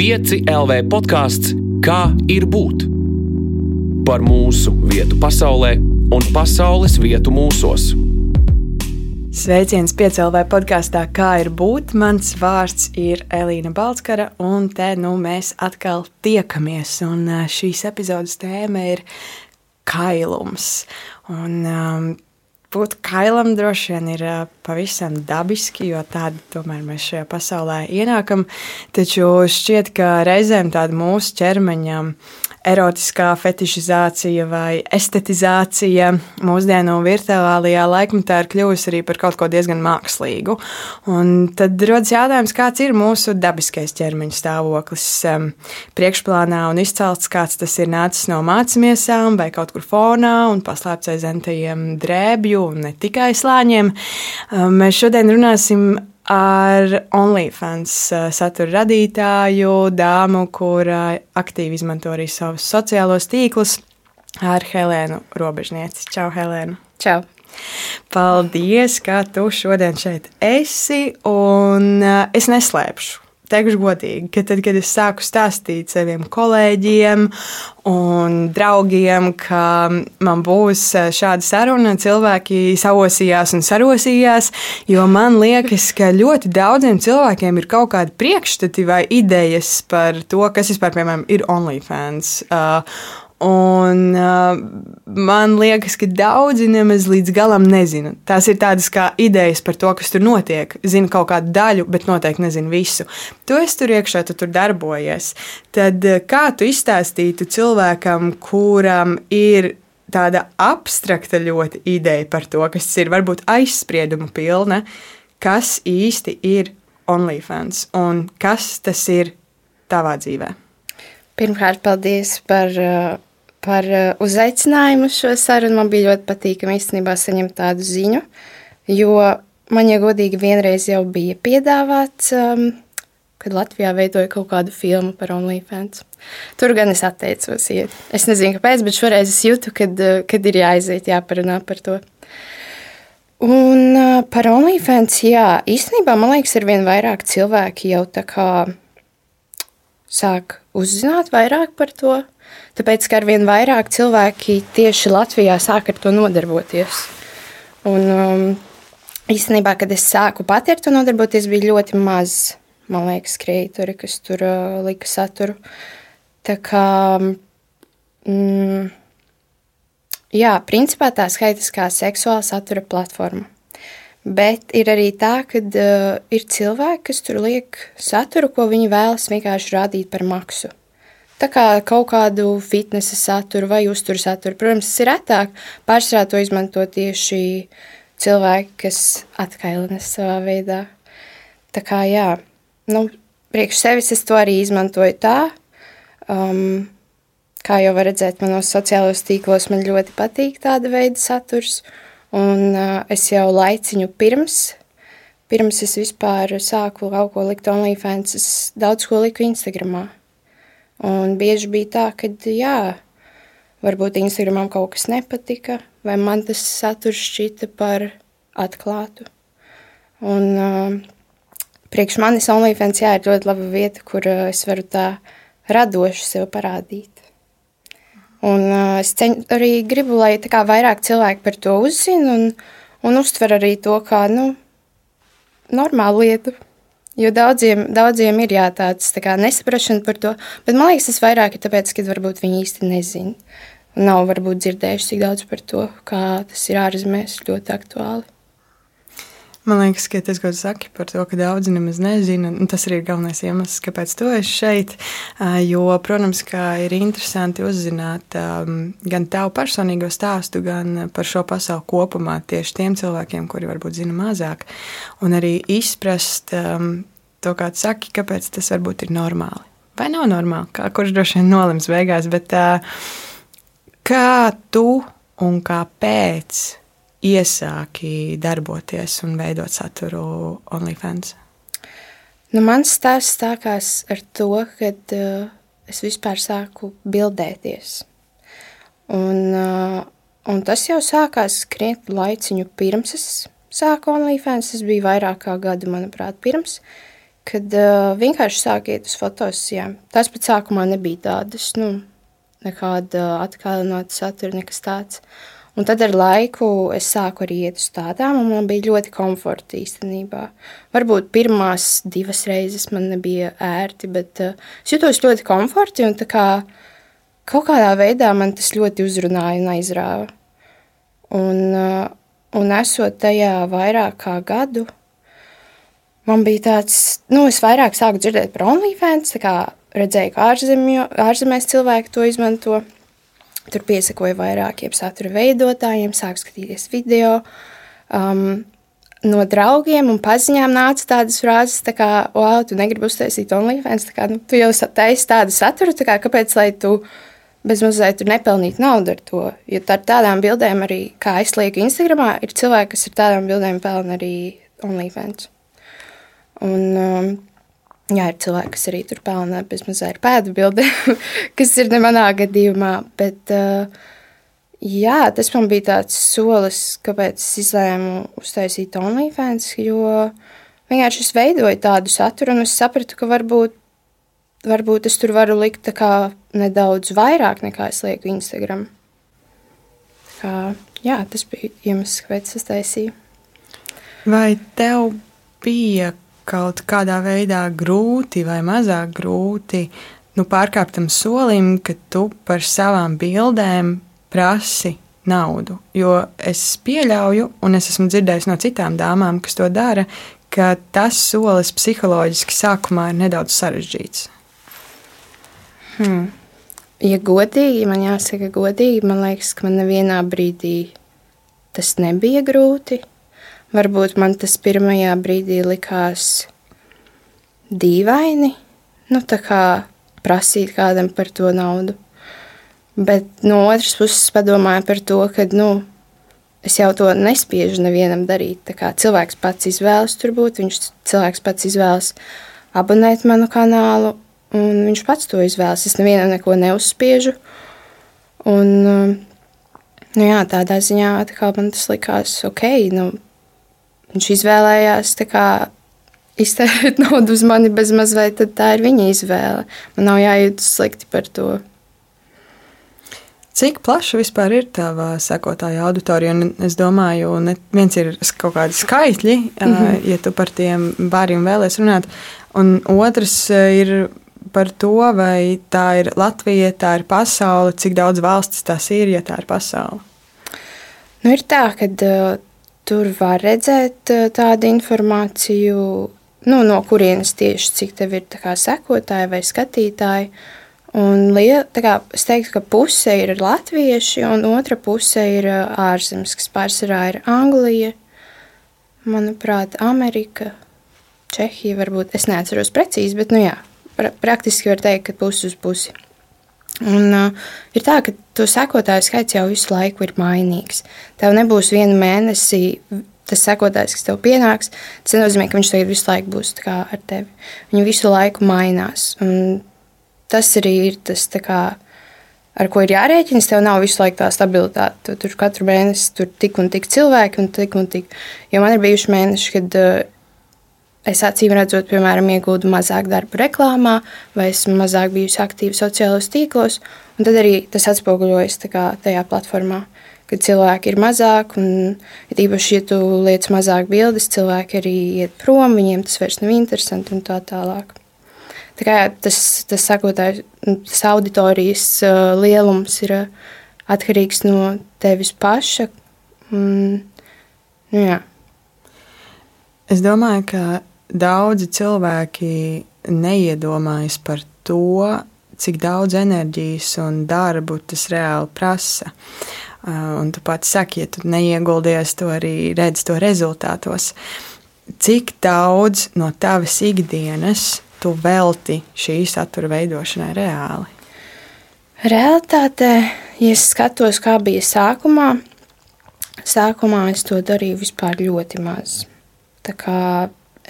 5 LV podkāsts Kā ir būt? Par mūsu vietu pasaulē un pasaules vietu mūsos. Sveiciens piecēlē podkāstā, kā ir būt. Mans vārds ir Elīna Balskara, un te nu mēs atkal tiekamies. Un šīs epizodes tēma ir kailums. Un, um, būt kailam droši vien ir pavisam dabiski, jo tādu tomēr mēs šajā pasaulē ienākam. Taču šķiet, ka reizēm tāda mūsu ķermeņa erotiskā fetišizācija vai estetizācija mūsdienu virtuālajā laikmetā ir kļuvusi arī par kaut ko diezgan mākslīgu. Un tad rodas jautājums, kāds ir mūsu dabiskais ķermeņa stāvoklis priekšplānā un izcelts, kāds tas ir nācis no mācīmiesām vai kaut kur fonā un paslēpts aiz entajiem drēbju un ne tikai slāņiem. Mēs šodien runāsim ar OnlyFans eh, satura radītāju, dāmu, kura aktīvi izmanto arī savus sociālos tīklus, ar Helēnu Robežnieci. Čau, Helēna! Čau! Paldies, ka tu šodien šeit esi, un eh, es neslēpšu teikšu godīgi, ka tad, kad es sāku stāstīt saviem kolēģiem un draugiem, ka man būs eh, šāda saruna, cilvēki saosījās un sarosījās, jo man liekas, ka ļoti daudziem cilvēkiem ir kaut kādi priekšstati vai idejas par to, kas vispār, piemēram, ir OnlyFans. Uh, Un, uh, man liekas, ka daudzi nemaz līdz galam nezina. Tās ir tādas kā idejas par to, kas tur notiek. Zinu kaut kādu daļu, bet noteikti nezinu visu. Tu esi tur iekšā, tu tur darbojies. Tad uh, kā tu izstāstītu cilvēkam, kuram ir tāda abstrakta ļoti ideja par to, kas ir varbūt aizspriedumu pilna, kas īsti ir OnlyFans un kas tas ir tavā dzīvē? Pirmkārt, paldies par uh, par uh, uzaicinājumu uz šo sarunu. Man bija ļoti patīkami īstenībā saņemt tādu ziņu, jo man, ja godīgi, vienreiz jau bija piedāvāts, um, kad Latvijā veidoja kaut kādu filmu par OnlyFans. Tur gan es atteicos iet. Es nezinu, kāpēc, bet šoreiz es jūtu, kad, uh, kad ir jāaiziet, jāparunā par to. Un uh, par OnlyFans, jā, īstenībā man liekas, ar vien vairāk cilvēki jau tā kā sāk uzzināt vairāk par to. Tāpēc, ka arvien vairāk cilvēki tieši Latvijā sāk ar to nodarboties. Un, um, īstenībā, kad es sāku pati ar to nodarboties, bija ļoti maz, man liekas, kreatori, kas tur uh, lika saturu. Tā kā, mm, jā, principā tā skaitas kā seksuāla satura platforma. Bet ir arī tā, ka uh, ir cilvēki, kas tur liek saturu, ko viņi vēlas vienkārši rādīt par maksu. Tā kā kaut kādu fitnesa saturu vai uzturu saturu. Protams, tas ir retāk. Pārsvarā to izmanto tieši cilvēki, kas atkailinās savā veidā. Tā kā jā, nu, priekš sevis es to arī izmantoju tā. Um, kā jau var redzēt, manos sociālajos tīklos man ļoti patīk tāda veida saturs. Un uh, es jau laiciņu pirms, pirms es vispār sāku kaut ko likt OnlyFans, es daudz ko liku Instagramā. Un bieži bija tā, ka, jā, varbūt Instagramam kaut kas nepatika, vai man tas saturs šķita par atklātu. Un uh, priekš manis OnlyFans, jā, ir ļoti laba vieta, kur uh, es varu tā radoši sev parādīt. Un uh, es ceņ, arī gribu, lai kā vairāk cilvēki par to uzzina un, un uztver arī to kā, nu, normālu lietu. Jo daudziem, daudziem ir jā, tāds tā nesaprašana par to, bet man liekas, tas vairāk ir tāpēc, ka varbūt viņi īsti nezina. Nav varbūt dzirdējuši tik daudz par to, kā tas ir ārzemēs ļoti aktuāli. Man liekas, ka tas, ko tu saki par to, ka daudzi nemaz nezina, tas arī ir galvenais iemesls, kāpēc tu esi šeit. Jo, protams, ir interesanti uzzināt um, gan tavu personīgo stāstu, gan par šo pasauli kopumā tieši tiem cilvēkiem, kuri varbūt zina mazāk, un arī izprast um, to, kā tu saki, kāpēc tas varbūt ir normāli. Vai nav normāli, kā kurš droši vien nolems beigās, bet uh, kā tu un kāpēc iesāki darboties un veidot saturu OnlyFans? Nu, mans stāsts sākās ar to, kad uh, es vispār sāku bildēties. Un, uh, un tas jau sākās krietni laiciņu pirms es sāku OnlyFans. Tas bija vairāk kā gadu, manuprāt, pirms. Kad uh, vienkārši sāk iet uz fotosijām. Tas pat sākumā nebija tādas, nu, nekāda atkārnota satura, nekas tāds. Un tad ar laiku es sāku arī iet uz tādām, un man bija ļoti komforta īstenībā. Varbūt pirmās divas reizes man nebija ērti, bet uh, es jutos ļoti komforti, un tā kā kaut kādā veidā man tas ļoti uzrunāja un aizrāva. Un, uh, un esot tajā vairāk kā gadu, man bija tāds, nu, es vairāk sāku dzirdēt par OnlyFans, tā kā redzēju, ka ārzemju, ārzemēs cilvēki to izmanto. Tur piesakoja vairākiem satura veidotājiem, sāku skatīties video. Um, no draugiem un paziņām nāca tādas frāzes, tā kā, wow, tu negribi uztaisīt OnlyFans, tā kā, nu, tu jau taisi tādu saturu, tā kā, kāpēc, lai tu bez mazliet tur nepelnītu naudu ar to? Jo ar tādām bildēm arī, kā es lieku Instagramā, ir cilvēki, kas ar tādām bildēm pelna arī OnlyFans. Un, um, Jā, ir cilvēki, kas arī tur pelna bez mazliet pēdu bildēm, kas ir ne manā gadījumā. Bet, uh, jā, tas man bija tāds solis, kāpēc es izlēmu uztaisīt OnlyFans, jo vienkārši es veidoju tādu saturu, un es sapratu, ka varbūt, varbūt es tur varu likt nedaudz vairāk nekā es lieku Instagram. Kā, jā, tas bija iemesls, kāpēc es taisīju. Vai tev bija kaut kādā veidā grūti vai mazāk grūti nu, pārkāpt tam solim, ka tu par savām bildēm prasi naudu. Jo es pieļauju, un es esmu dzirdējis no citām dāmām, kas to dara, ka tas solis psiholoģiski sākumā ir nedaudz sarežģīts. Hmm. Ja godīgi, man jāsaka, godīgi, man liekas, ka man nevienā brīdī tas nebija grūti. Varbūt man tas pirmajā brīdī likās dīvaini, nu, tā kā prasīt kādam par to naudu. Bet no otras puses padomāju par to, ka, nu, es jau to nespiežu nevienam darīt. Cilvēks pats izvēlas tur būt, viņš cilvēks pats izvēlas abonēt manu kanālu, un viņš pats to izvēlas. Es nevienam neko neuzspiežu. Un, nu jā, tādā ziņā man tas likās ok, nu, viņš izvēlējās kā, iztērēt naudu uz mani bez mazliet, tad tā ir viņa izvēle. Man nav jājūtas slikti par to. Cik plaša vispār ir tava sekotāja auditorija? Un es domāju, ne viens ir kaut kādi skaitļi, mm -hmm. ja tu par tiem bāriem vēlēs runāt, un otrs ir par to, vai tā ir Latvija, tā ir pasaule, cik daudz valstis tas ir, ja tā ir pasaule. Nu, ir tā, ka Tur var redzēt eh, tādu informāciju, nu, no kurienes tieši cik tev ir sekotāji vai skatītāji. Un liela, kā, es teiktu, ka puse ir latvieši, un otra puse ir eh, ārzemes, kas pārsvarā ir Anglija, manuprāt, Amerika, Čehija. Varbūt es neatceros precīzi, bet nu, jā, pra praktiski var teikt, ka pusi uz pusi. Un, uh, ir tā, ka to sekotāju skaits jau visu laiku ir mainīgs. Tev nebūs viena mēnesī tas sekotājs, kas tev pienāks. Tas nenozīmē, ka viņš tagad visu laiku būs ar tevi. Viņi visu laiku mainās. Un tas arī ir tas, kā, ar ko ir jārēķinas. Tev nav visu laiku tā stabilitāte. Tu, tur katru mēnesi tur tik un tik cilvēki un tik un tik. Jo man ir bijuši mēneši, kad uh, es acīm redzot, piemēram, iegūtu mazāk darbu reklāmā, vai esmu mazāk bijusi aktīva sociālajos tīklos. Tad arī tas atspoguļojas tajā platformā, kad cilvēki ir mazāk, un īpaši, ja tu liec mazāk bildes, cilvēki arī iet prom, viņiem tas vairs nav interesanti un tā tālāk. Tā kā, tas, tas, sakotājs, tas auditorijas uh, lielums ir uh, atkarīgs no tevis paša. Un, nu, jā. Es domāju, ka daudzi cilvēki neiedomājas par to, cik daudz enerģijas un darbu tas reāli prasa. Uh, un tu pats saki, ja tu neieguldies, to arī redz to rezultātos. Cik daudz no tavas ikdienas tu velti šī satura veidošanai reāli? Realtātē, ja es skatos, kā bija sākumā, sākumā es to darīju vispār ļoti maz. Tā kā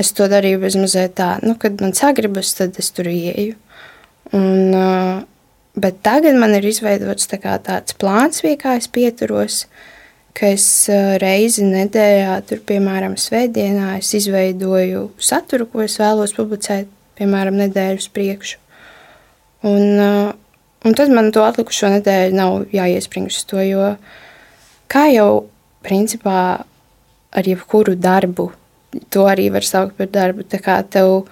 es to darīju bez mazliet tā, nu, kad man sagribas, tad es tur ieju. Un, bet tagad man ir izveidots tā tāds plāns, kā es pieturos, ka es reizi nedēļā, tur, piemēram, svētdienā, es izveidoju saturu, ko es vēlos publicēt, piemēram, nedēļu uz priekšu. Un, un tad man to atlikušo nedēļu nav jāiespring uz to, jo kā jau principā ar jebkuru darbu, to arī var saukt par darbu, tā kā tev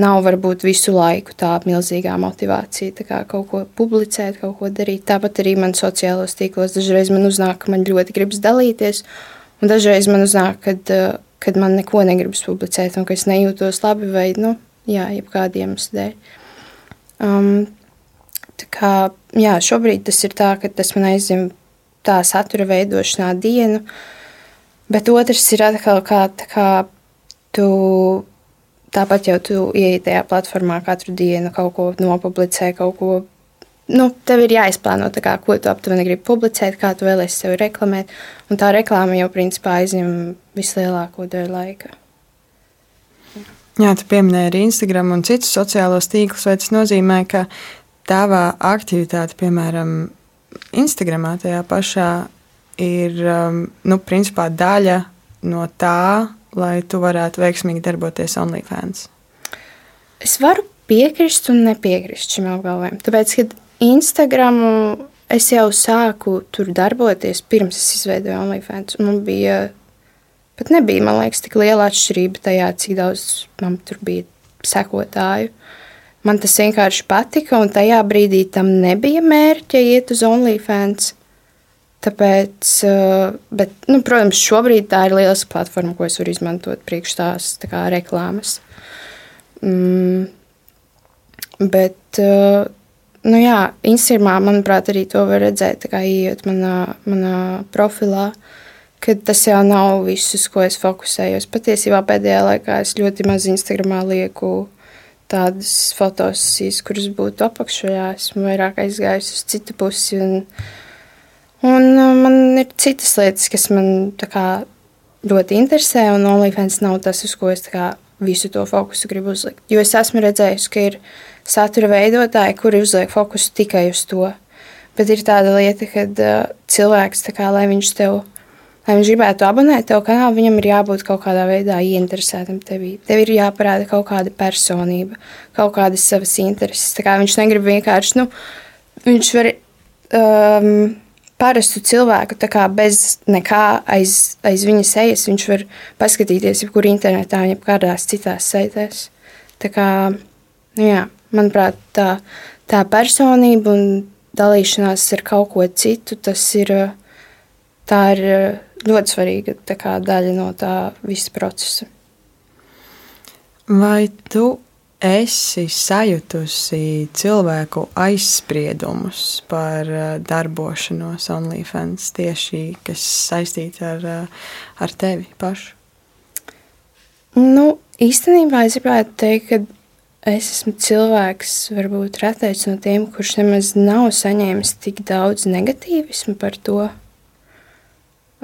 nav varbūt visu laiku tā milzīgā motivācija tā kaut ko publicēt, kaut ko darīt. Tāpat arī man sociālos tīklos dažreiz man uznāk, ka man ļoti gribas dalīties, un dažreiz man uznāk, kad, eh, kad man neko negribas publicēt, un ka es nejūtos labi vai, nu, jā, jebkāda iemesla dēļ. Um, tā kā, jā, šobrīd tas ir tā, ka tas man aizņem tā satura veidošanā dienu, bet otrs ir atkal kā, tā kā tu Tāpat jau tu ieej tajā platformā katru dienu, kaut ko nopublicē, kaut ko. Nu, tev ir jāizplāno, kā, ko tu aptuveni gribi publicēt, kā tu vēlēsies sevi reklamēt. Un tā reklāma jau principā aizņem vislielāko daļu laika. Jā, tu pieminēji arī Instagram un citus sociālos tīklus. Vai tas nozīmē, ka tavā aktivitāte, piemēram, Instagramā tajā pašā, ir um, nu, principā daļa no tā, lai tu varētu veiksmīgi darboties OnlyFans? Es varu piekrist un nepiekrist šim apgalvojumam. Tāpēc, kad Instagramu es jau sāku tur darboties, pirms es izveidoju OnlyFans, man bija pat nebija, man liekas, tik liela atšķirība tajā, cik daudz man tur bija sekotāju. Man tas vienkārši patika, un tajā brīdī tam nebija mērķa iet uz OnlyFans. Tāpēc, eh, bet, nu, protams, šobrīd tā ir lieliska platforma, ko es varu izmantot priekš tās tā kā, reklāmas. Mm, bet, eh, nu, jā, Instagramā, manuprāt, arī to var redzēt, kā ienākot manā, manā profilā. Tas jau nav viss, uz ko es fokusējos. Patiesībā pēdējā laikā es ļoti maz Instagramā lieku tādas fotosesijas, kuras būtu apakšā. Esmu vairāk aizgājusi uz citu pusi. Un, uh, Un uh, man ir citas lietas, kas man kā, ļoti interesē, un OnlyFans nav tas, uz ko es kā, visu to fokusu gribu uzlikt. Jo es esmu redzējusi, ka ir satura veidotāji, kuri uzliek fokusu tikai uz to. Bet ir tāda lieta, ka uh, cilvēks, kā, lai viņš tev, lai viņš gribētu abonēt tev kanālu, viņam ir jābūt kaut kādā veidā ieinteresētam tevī. Tev ir jāparāda kaut kāda personība, kaut kādas savas intereses. Kā viņš negrib vienkārši, nu, viņš var. Um, parastu cilvēku bez nekā aiz, aiz viņa sejas. Viņš var paskatīties jebkur internetā, jebkādās citās saitēs. Tā kā, nu jā, manuprāt, tā, tā personība un dalīšanās ar kaut ko citu, tas ir, tā ir ļoti svarīga kā, daļa no tā visa procesa. Vai tu esi sajutusi cilvēku aizspriedumus par uh, darbošanos OnlyFans tieši kas saistīti ar, uh, ar tevi pašu? Nu, īstenībā es gribētu teikt, ka es esmu cilvēks, varbūt retais no tiem, kurš nemaz nav saņēmis tik daudz negatīvismu par to.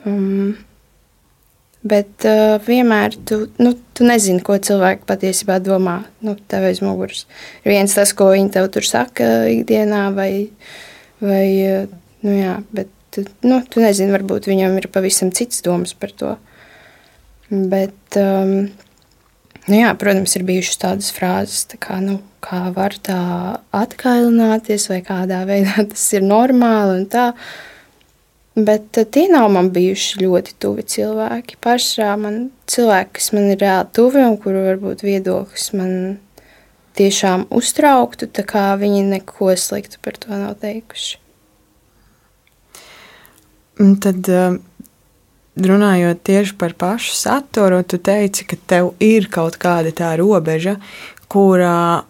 Um, Bet uh, vienmēr tu, nu, tu nezini, ko cilvēki patiesībā domā. Nu, tev aiz muguras ir viens tas, ko viņi tev tur saka ikdienā, vai, vai nu, jā, bet nu, tu nezini, varbūt viņam ir pavisam cits domas par to. Bet, um, nu, jā, protams, ir bijušas tādas frāzes, tā kā, nu, kā var tā atkailināties, vai kādā veidā tas ir normāli un tā. Uh, Bet eh, tie nav man bijuši ļoti tuvi cilvēki. Pašā man cilvēki, kas man ir reāli tuvi un kuru varbūt viedoklis man tiešām uztrauktu, tā kā viņi neko sliktu par to nav teikuši. Tad, eh, runājot tieši par pašu saturu, tu teici, ka tev ir kaut kāda tā robeža, kurā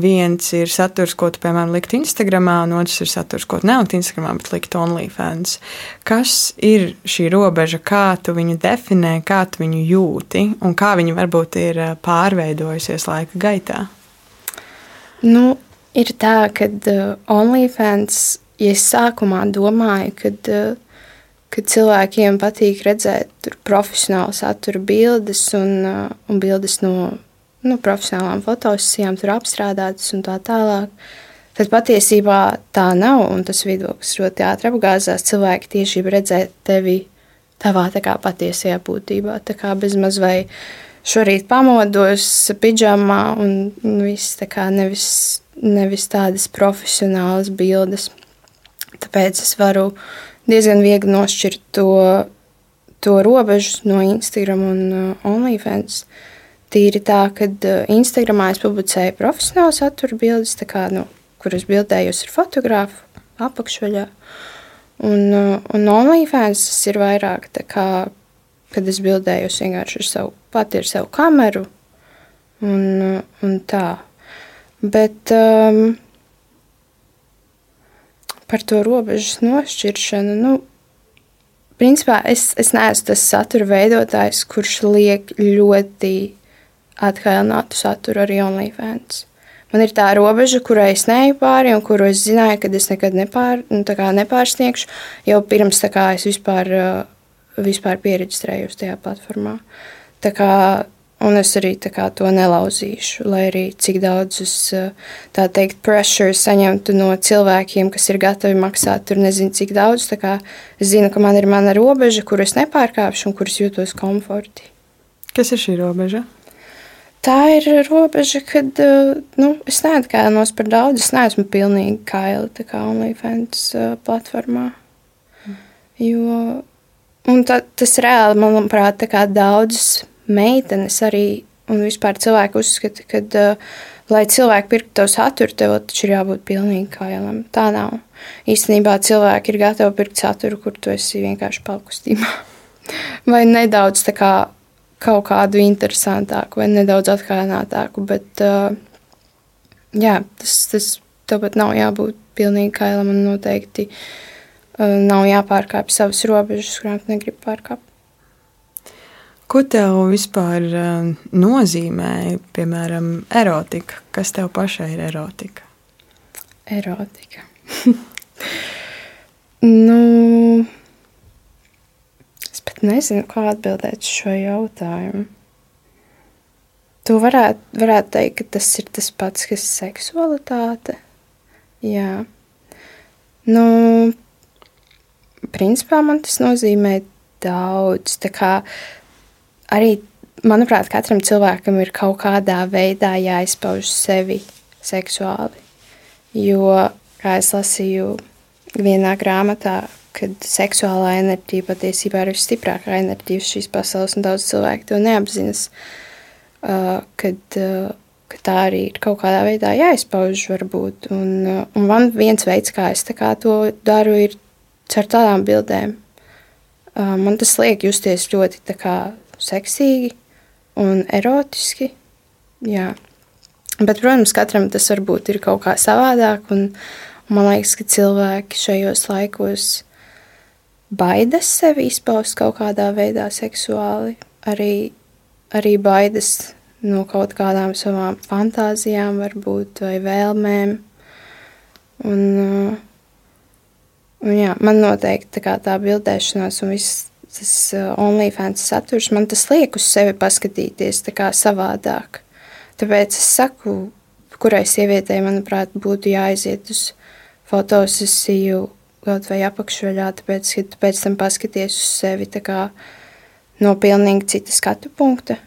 viens ir saturs, ko tu, piemēram, likt Instagram, un otrs ir saturs, ko nelikt Instagram, bet likt OnlyFans. Kas ir šī robeža, kā tu viņu definē, kā tu viņu jūti, un kā viņa varbūt ir eh, pārveidojusies laika gaitā? Nu, ir tā, ka uh, OnlyFans, ja es sākumā domāju, kad, uh, kad cilvēkiem patīk redzēt profesionālu satura bildes un, uh, un bildes no nu, profesionālām fotosesijām, tur apstrādātas un tā tālāk. tad patiesībā tā nav. Un tas viedoklis ļoti ātri apgāzās. Cilvēki tieši grib redzēt tevi tavā kā patiesajā būtībā. Tā kā bezmaz vai šorīt pamodos pidžamā un, viss tā kā nevis, nevis tādas profesionālas bildes. Tāpēc es varu diezgan viegli nošķirt to, to robežu no Instagram un uh, OnlyFans. Tīri tā, ka uh, Instagramā es publicēju profesionālu satura bildes, kā, nu, kuras bildējos ar fotografu apakšveļā. Un, uh, un OnlyFans tas ir vairāk tā kā, kad es bildējos vienkārši ar savu, pati ar savu kameru un, un tā. Bet um, par to robežas nošķiršanu. Nu, principā es, es neesmu tas satura veidotājs, kurš liek ļoti atkailinātu saturu arī OnlyFans. Man ir tā robeža, kurai es neju pāri, un kuru es zināju, ka es nekad nepār, nu, nepārsniegšu jau pirms kā, es vispār, vispār pieregistrējos tajā platformā. Tā kā Un es arī kā, to nelauzīšu, lai arī cik daudz es, tā teikt, pressure saņemtu no cilvēkiem, kas ir gatavi maksāt tur nezinu cik daudz. Es zinu, ka man ir mana robeža, kur es nepārkāpšu un kuras jūtos komforti. Kas ir šī robeža? Tā ir robeža, kad nu, es neatkāpos par daudz. Es neesmu pilnīgi kaila kā OnlyFans platformā. Jo tā, tas reāli, manuprāt, daudzas meitenes arī un vispār cilvēki uzskata, ka, uh, lai cilvēki pirktu to saturu, tev taču ir jābūt pilnīgi kājām. Tā nav. Īstenībā cilvēki ir gatavi pirkt saturu, kur tu esi vienkārši palkustībā. vai nedaudz tā kā kaut kādu interesantāku, vai nedaudz atklātāku. Bet uh, jā, tas, tas tev pat nav jābūt pilnīgi kailam un noteikti uh, nav jāpārkāpj savas robežas, kurām tu negribi pārkāpt. Ko tev vispār nozīmē, piemēram, erotika? Kas tev pašai ir erotika? Erotika. nu, pat nezinu, kā atbildēt šo jautājumu. Tu varētu, varētu teikt, ka tas ir tas pats, kas seksualitāte. Jā. Nu, principā man tas nozīmē daudz. Tā kā arī, manuprāt, katram cilvēkam ir kaut kādā veidā jāizpauž sevi seksuāli. Jo, kā es lasīju vienā grāmatā, kad seksuālā enerģija patiesībā ir visstiprākā enerģija uz šīs pasaules, un daudz cilvēku to neapzinas, uh, kad, uh, ka tā arī ir kaut kādā veidā jāizpauž varbūt. Un, uh, un man viens veids, kā es kā to daru, ir caur tādām bildēm. Man tas liek justies ļoti kā seksīgi un erotiski. Jā. Bet, protams, katram tas varbūt ir kaut kā savādāk. Un man liekas, ka cilvēki šajos laikos baidas sevi izpaust kaut kādā veidā seksuāli. Arī, arī baidas no kaut kādām savām fantāzijām, varbūt, vai vēlmēm. Un, un jā, man noteikti tā, tā bildēšanās un viss tas uh, OnlyFans saturs, man tas liek uz sevi paskatīties savādāk. Tāpēc es saku, kurai sievietei, manuprāt, būtu jāaiziet uz fotosesiju kaut vai apakšveļā, tāpēc, ka pēc tam paskaties uz sevi kā, no pilnīgi cita skatu punkta.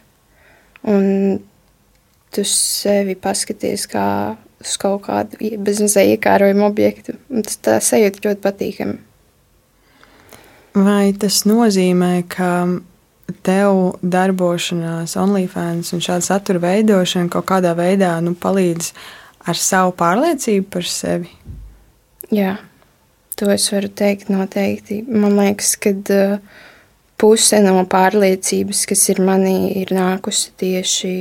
Un tu sevi paskaties kā uz kaut kādu bezmazliet iekārojumu objektu. Un tas tā sajūta ļoti patīkami. Vai tas nozīmē, ka tev darbošanās OnlyFans un šāda satura veidošana kaut kādā veidā nu, palīdz ar savu pārliecību par sevi? Jā, to es varu teikt noteikti. Man liekas, ka uh, puse no pārliecības, kas ir manī, ir nākusi tieši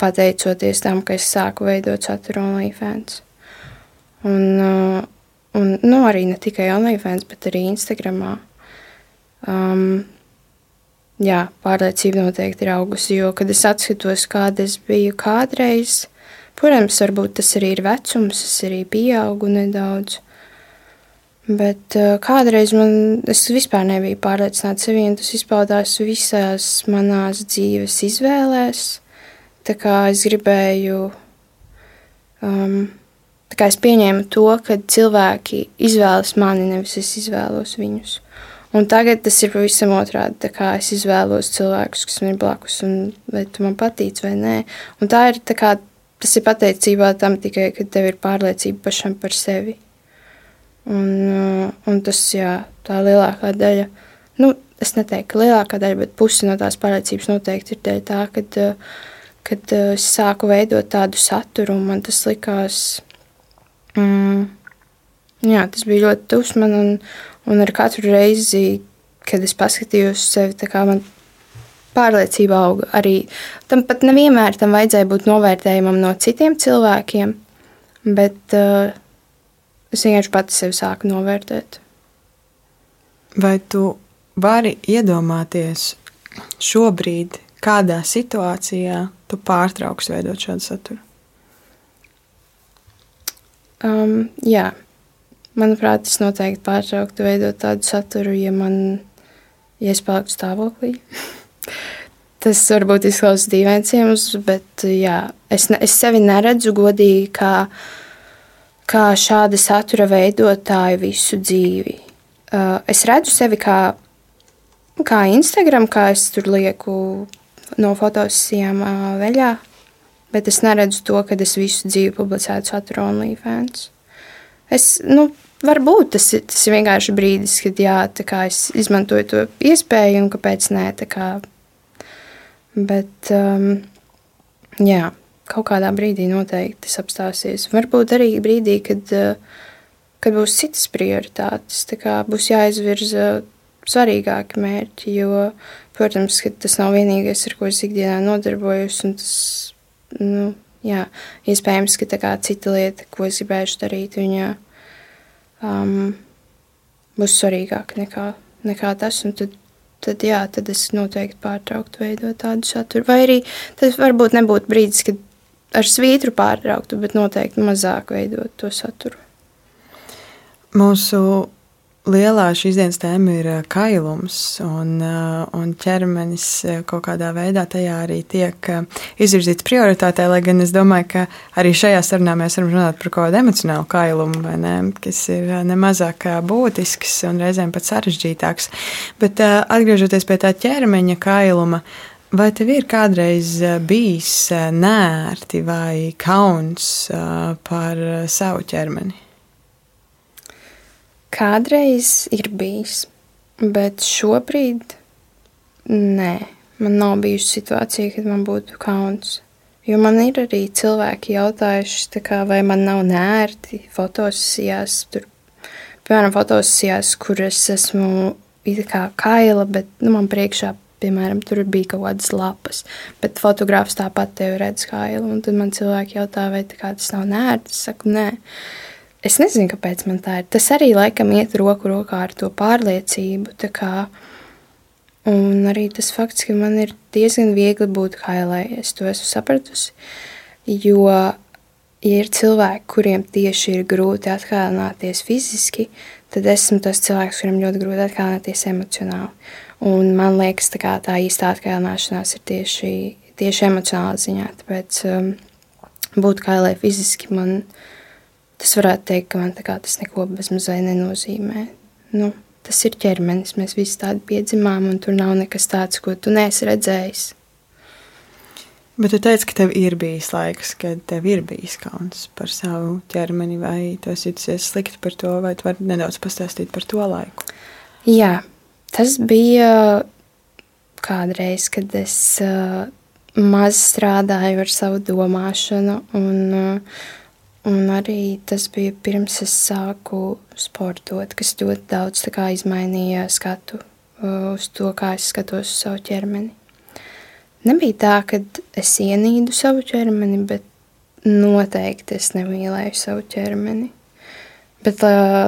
pateicoties tam, ka es sāku veidot saturu OnlyFans. Un, uh, un nu, arī ne tikai OnlyFans, bet arī Instagramā. Um, jā, pārliecība noteikti ir augusi, jo, kad es atskatos, kāda es biju kādreiz, protams, varbūt tas arī ir vecums, es arī pieaugu nedaudz. Bet uh, kādreiz man, es vispār nebiju pārliecināta sevi, un tas izpaudās visās manās dzīves izvēlēs. Tā kā es gribēju, um, tā kā es pieņēmu to, ka cilvēki izvēlas mani, nevis es izvēlos viņus. Un tagad tas ir pavisam otrādi. Tā kā es izvēlos cilvēkus, kas man ir blakus, un vai tu man patīc vai nē. Un tā ir tā kā, tas ir pateicībā tam tikai, ka tev ir pārliecība pašam par sevi. Un, uh, un tas, jā, tā lielākā daļa, nu, es neteiktu, ka lielākā daļa, bet pusi no tās pārliecības noteikti ir dēļ tā, kad, uh, kad uh, es sāku veidot tādu saturu, un man tas likās, mm, jā, tas bija ļoti tuvs man, un, Un ar katru reizi, kad es paskatījos uz sevi, tā kā man pārliecība auga. Arī tam pat nevienmēr tam vajadzēja būt novērtējumam no citiem cilvēkiem, bet uh, es vienkārši pati sevi sāku novērtēt. Vai tu vari iedomāties šobrīd, kādā situācijā tu pārtrauks veidot šādu saturu? Um, jā. Manuprāt, es noteikti pārtrauktu veidot tādu saturu, ja man ja es paliktu stāvoklī. Tas varbūt izklausās dīvains iemesls, bet jā, es, ne, es sevi neredzu godīgi kā, kā šāda satura veidotāju visu dzīvi. Uh, es redzu sevi kā, kā Instagram, kā es tur lieku no fotosijām uh, veļā, bet es neredzu to, ka es visu dzīvi publicētu saturu OnlyFans. Es, nu, varbūt tas, tas ir vienkārši brīdis, kad jā, es izmantoju to iespēju un kāpēc nē. Kā. Bet, um, jā, kaut kādā brīdī noteikti tas apstāsies. Varbūt arī brīdī, kad, uh, kad būs citas prioritātes, būs jāizvirza svarīgāki mērķi, jo, protams, tas nav vienīgais, ar ko es ikdienā nodarbojos. Tas, nu, jā, iespējams, ka kā, cita lieta, ko es gribēšu darīt, viņa um, būs svarīgāka nekā, nekā tas. Tad, tad, jā, tad es noteikti pārtrauktu veidot tādu saturu. Vai arī tas varbūt nebūtu brīdis, kad ar svītru pārtrauktu, bet noteikti mazāk veidot to saturu. Mūsu lielā šīs dienas tēma ir kailums, un, un ķermenis kaut kādā veidā tajā arī tiek izvirzīts prioritātē. Lai gan es domāju, ka arī šajā sarunā mēs varam runāt par kaut kādu emocionālu kailumu, ne, kas ir nemazāk būtisks un reizēm pat sarežģītāks. Bet atgriežoties pie tā ķermeņa kailuma. Vai tev ir kādreiz bijis nērti vai kauns par savu ķermeni? Kādreiz ir bijis, bet šobrīd nē. Man nav bijusi situācija, kad man būtu kauns. Jo man ir arī cilvēki jautājuši, kā, vai man nav nērti fotosijās, tur, piemēram, fotosijās, kur es esmu kā kaila, bet nu, man priekšā, piemēram, tur bija kaut kādas lapas, bet fotogrāfs tāpat tevi redz kailu, un tad man cilvēki jautā, vai tas nav nērti, es saku, nē. Es nezinu, kāpēc man tā ir. Tas arī laikam iet roku rokā ar to pārliecību. Un arī tas fakts, ka man ir diezgan viegli būt kailai, es to esmu sapratusi. Jo, ja ir cilvēki, kuriem tieši ir grūti atkārtoties fiziski, tad esmu tas cilvēks, kuriem ļoti grūti atkārtoties emocionāli. Un man liekas, tā, tā īstā atkārtošanās ir tieši, tieši emocionāla ziņā. Tāpēc um, būt kailai fiziski man tas varētu teikt, ka man tas neko bezmazliet nenozīmē. Nu, tas ir ķermenis, mēs visi tādi piedzimām, un tur nav nekas tāds, ko tu neesi redzējis. Bet tu teici, ka tev ir bijis laiks, kad tev ir bijis kauns par savu ķermeni, vai tu esi juties slikti par to, vai tu vari nedaudz pastāstīt par to laiku? Jā, tas bija kādreiz, kad es uh, maz strādāju ar savu domāšanu un uh, Un arī tas bija pirms es sāku sportot, kas ļoti daudz izmainīja skatu uz to, kā es skatos uz savu ķermeni. Nebija tā, ka es ienīdu savu ķermeni, bet noteikti es nemīlēju savu ķermeni. Bet,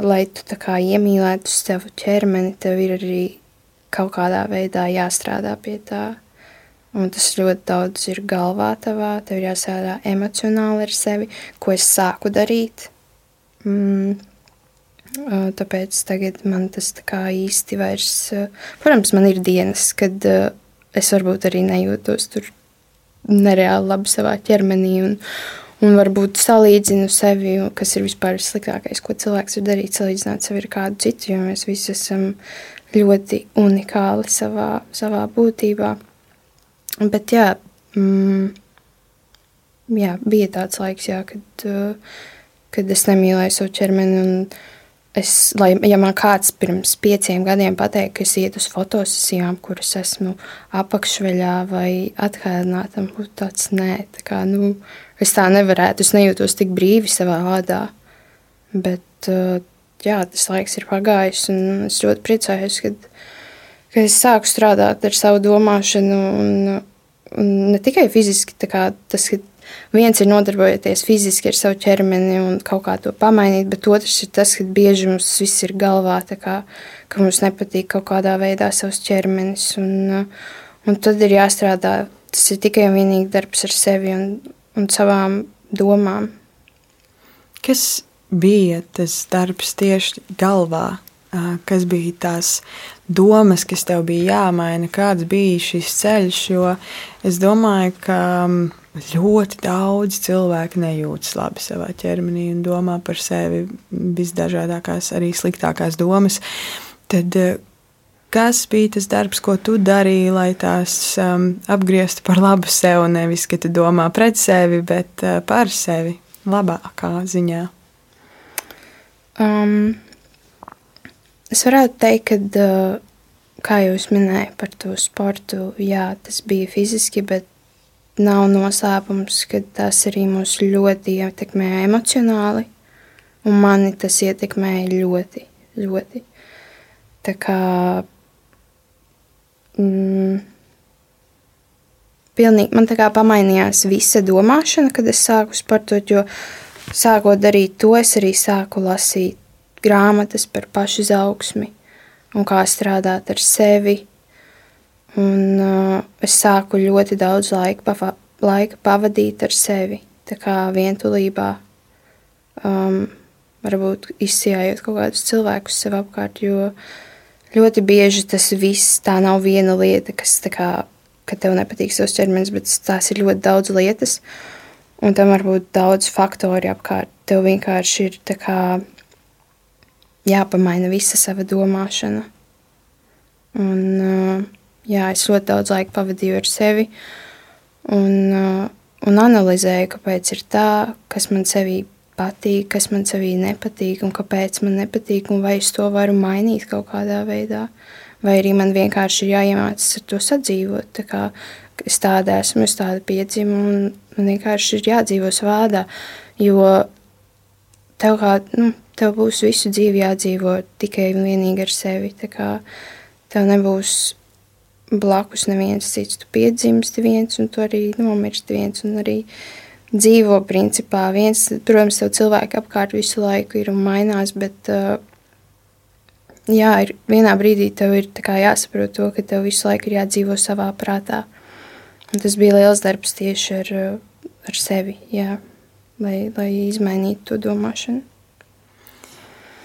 lai tu tā kā iemīlētu savu ķermeni, tev ir arī kaut kādā veidā jāstrādā pie tā. Un tas ļoti daudz ir galvā tavā, tev ir jāsādā emocionāli ar sevi, ko es sāku darīt. Mm. Tāpēc tagad man tas tā kā īsti vairs, protams, man ir dienas, kad es varbūt arī nejūtos tur nereāli labi savā ķermenī un, un varbūt salīdzinu sevi, kas ir vispār vissliktākais, ko cilvēks var darīt, salīdzināt sevi ar kādu citu, jo mēs visi esam ļoti unikāli savā, savā būtībā. Bet jā, mm, jā, bija tāds laiks, jā, kad, kad es nemīlēju savu ķermeni Es, lai, ja man kāds pirms pieciem gadiem pateikt, ka es ietu uz fotosesijām, kuras esmu apakšveļā vai atkārtināta, būtu tāds nē, tā kā, nu, es tā nevarētu, es nejūtos tik brīvi savā ādā. Bet, jā, tas laiks ir pagājis, un es ļoti priecājos, kad, kad es sāku strādāt ar savu domāšanu, un, un ne tikai fiziski, kā tas, ka viens ir nodarbojoties fiziski ar savu ķermeni un kaut kā to pamainīt, bet otrs ir tas, ka bieži mums viss ir galvā, kā, ka mums nepatīk kaut kādā veidā savs ķermenis. Un, un tad ir jāstrādā. Tas ir tikai un vienīgi darbs ar sevi un, un savām domām. Kas bija tas darbs tieši galvā? Kas bija tās domas, kas tev bija jāmaina, kāds bija šis ceļš? Jo es domāju, ka ļoti daudz cilvēku nejūtas labi savā ķermenī un domā par sevi visdažādākās, arī sliktākās domas. Tad, kas bija tas darbs, ko tu darīji, lai tās um, apgrieztu par labu sev? Nevis, ka tu domā pret sevi, bet uh, par sevi labākā ziņā. Um, es varētu teikt, ka, uh, kā jau es minēju par to sportu, jā, tas bija fiziski, bet nav noslēpums, ka tas arī mūs ļoti ietekmē emocionāli, un mani tas ietekmēja ļoti, ļoti. Tā kā mm, pilnīgi, man tā kā pamainījās visa domāšana, kad es sāku sportot, jo sākot darīt to, es arī sāku lasīt grāmatas par pašu izaugsmi un kā strādāt ar sevi Un, uh, es sāku ļoti daudz laika, pava, laika pavadīt ar sevi, tā kā vientulībā. Um, varbūt izsijājot kaut kādus cilvēkus sev apkārt, jo ļoti bieži tas viss tā nav viena lieta, kas tā kā, ka tev nepatīk savs ķermenis, bet tās ir ļoti daudz lietas, un tam var būt daudz faktori apkārt. Tev vienkārši ir tā kā jāpamaina visa sava domāšana. Un, jā, es ļoti daudz laika pavadīju ar sevi un, un analizēju, kāpēc ir tā, kas man sevī patīk, kas man sevī nepatīk un kāpēc man nepatīk, un vai es to varu mainīt kaut kādā veidā. Vai arī man vienkārši ir jāiemācās ar to sadzīvot. Tā kā es tāda esmu, es tāda piedzimu, un man vienkārši ir jādzīvo svādā. Jo tev, kā, nu, tev būs visu dzīvi jādzīvo tikai un vienīgi ar sevi. Tā kā tev nebūs blakus neviens cits. Tu piedzimsti viens, un tu arī nomirsti viens. Un arī dzīvo principā viens. Protams, tev cilvēki apkārt visu laiku ir un mainās, bet uh, jā, ir, vienā brīdī tev ir jāsaprot to, ka tev visu laiku ir jādzīvo savā prātā. Un tas bija liels darbs tieši ar, uh, ar sevi, jā, lai, lai izmainītu to domāšanu.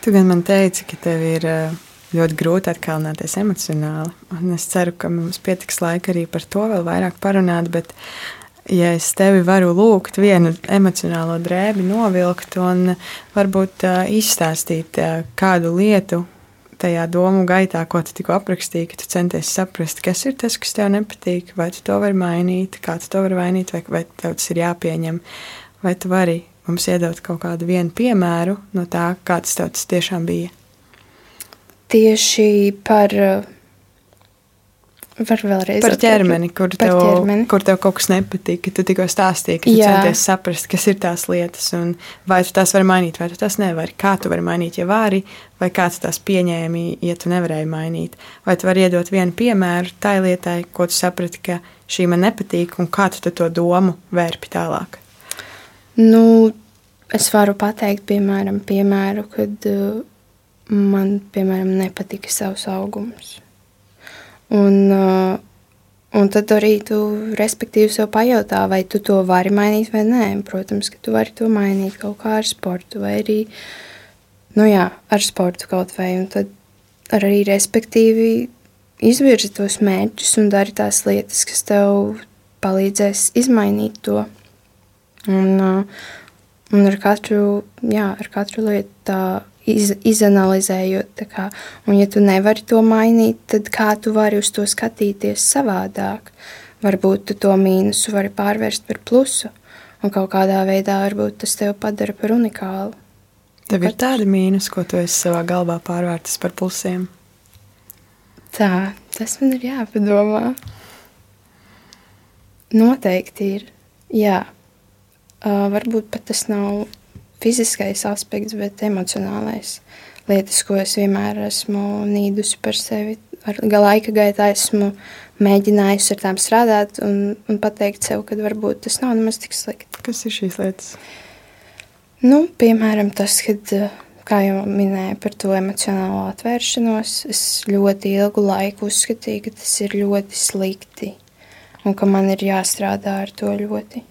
Tu gan man teici, ka tev ir uh ļoti grūti atkalnāties emocionāli. Un es ceru, ka mums pietiks laika arī par to vēl vairāk parunāt. Bet, ja es tevi varu lūgt, vienu emocionālo drēbi novilkt un varbūt uh, izstāstīt uh, kādu lietu tajā domu gaitā, ko tu tikko aprakstīji, ka tu centies saprast, kas ir tas, kas tev nepatīk, vai tu to vari mainīt, kā tu to vari mainīt, vai, vai tev tas ir jāpieņem, vai tu vari mums iedot kaut kādu vienu piemēru no tā, kā tas tev tas tiešām bija tieši par. Var vēlreiz par ķermeni, kur, par tev, ķermeni. kur tev kaut kas nepatīk. Tu tikko stāstīji, ka centies saprast, kas ir tās lietas, un vai tu tās vari mainīt, vai tu tās nevari. Kā tu vari mainīt, ja vari, vai kā tu tās pieņēmi, ja tu nevarēji mainīt. Vai tu vari iedot vienu piemēru tai lietai, ko tu saprati, ka šī man nepatīk, un kā tu to domu vērpi tālāk. Nu, es varu pateikt, piemēram, piemēru, kad uh, man, piemēram, nepatika savs augums. Un, uh, un tad arī tu respektīvi sev pajautā, vai tu to vari mainīt vai nē. Protams, ka tu vari to mainīt kaut kā ar sportu vai arī, nu jā, ar sportu kaut vai. Un tad arī respektīvi izvirzi tos mērķus un dari tās lietas, kas tev palīdzēs izmainīt to. Un, un ar, katru, jā, ar katru lietu tā iz, izanalizējot, kā, un ja tu nevari to mainīt, tad kā tu vari uz to skatīties savādāk? Varbūt tu to mīnusu vari pārvērst par plusu, un kaut kādā veidā varbūt tas tev padara par unikālu. Tev ir tādi mīnus, ko tu esi savā galvā pārvērtis par plusiem? Tā, tas man ir jāpadomā. Noteikti ir. Jā, uh, varbūt pat tas nav fiziskais aspekts, bet emocionālais. Lietas, ko es vienmēr esmu nīdusi par sevi. Ar laika gaitā esmu mēģinājusi ar tām strādāt un, un pateikt sev, ka varbūt tas nav nemaz tik slikti. Kas ir šīs lietas? Nu, piemēram, tas, kad, kā jau minēju par to emocionālo atvēršanos, es ļoti ilgu laiku uzskatīju, ka tas ir ļoti slikti un ka man ir jāstrādā ar to ļoti.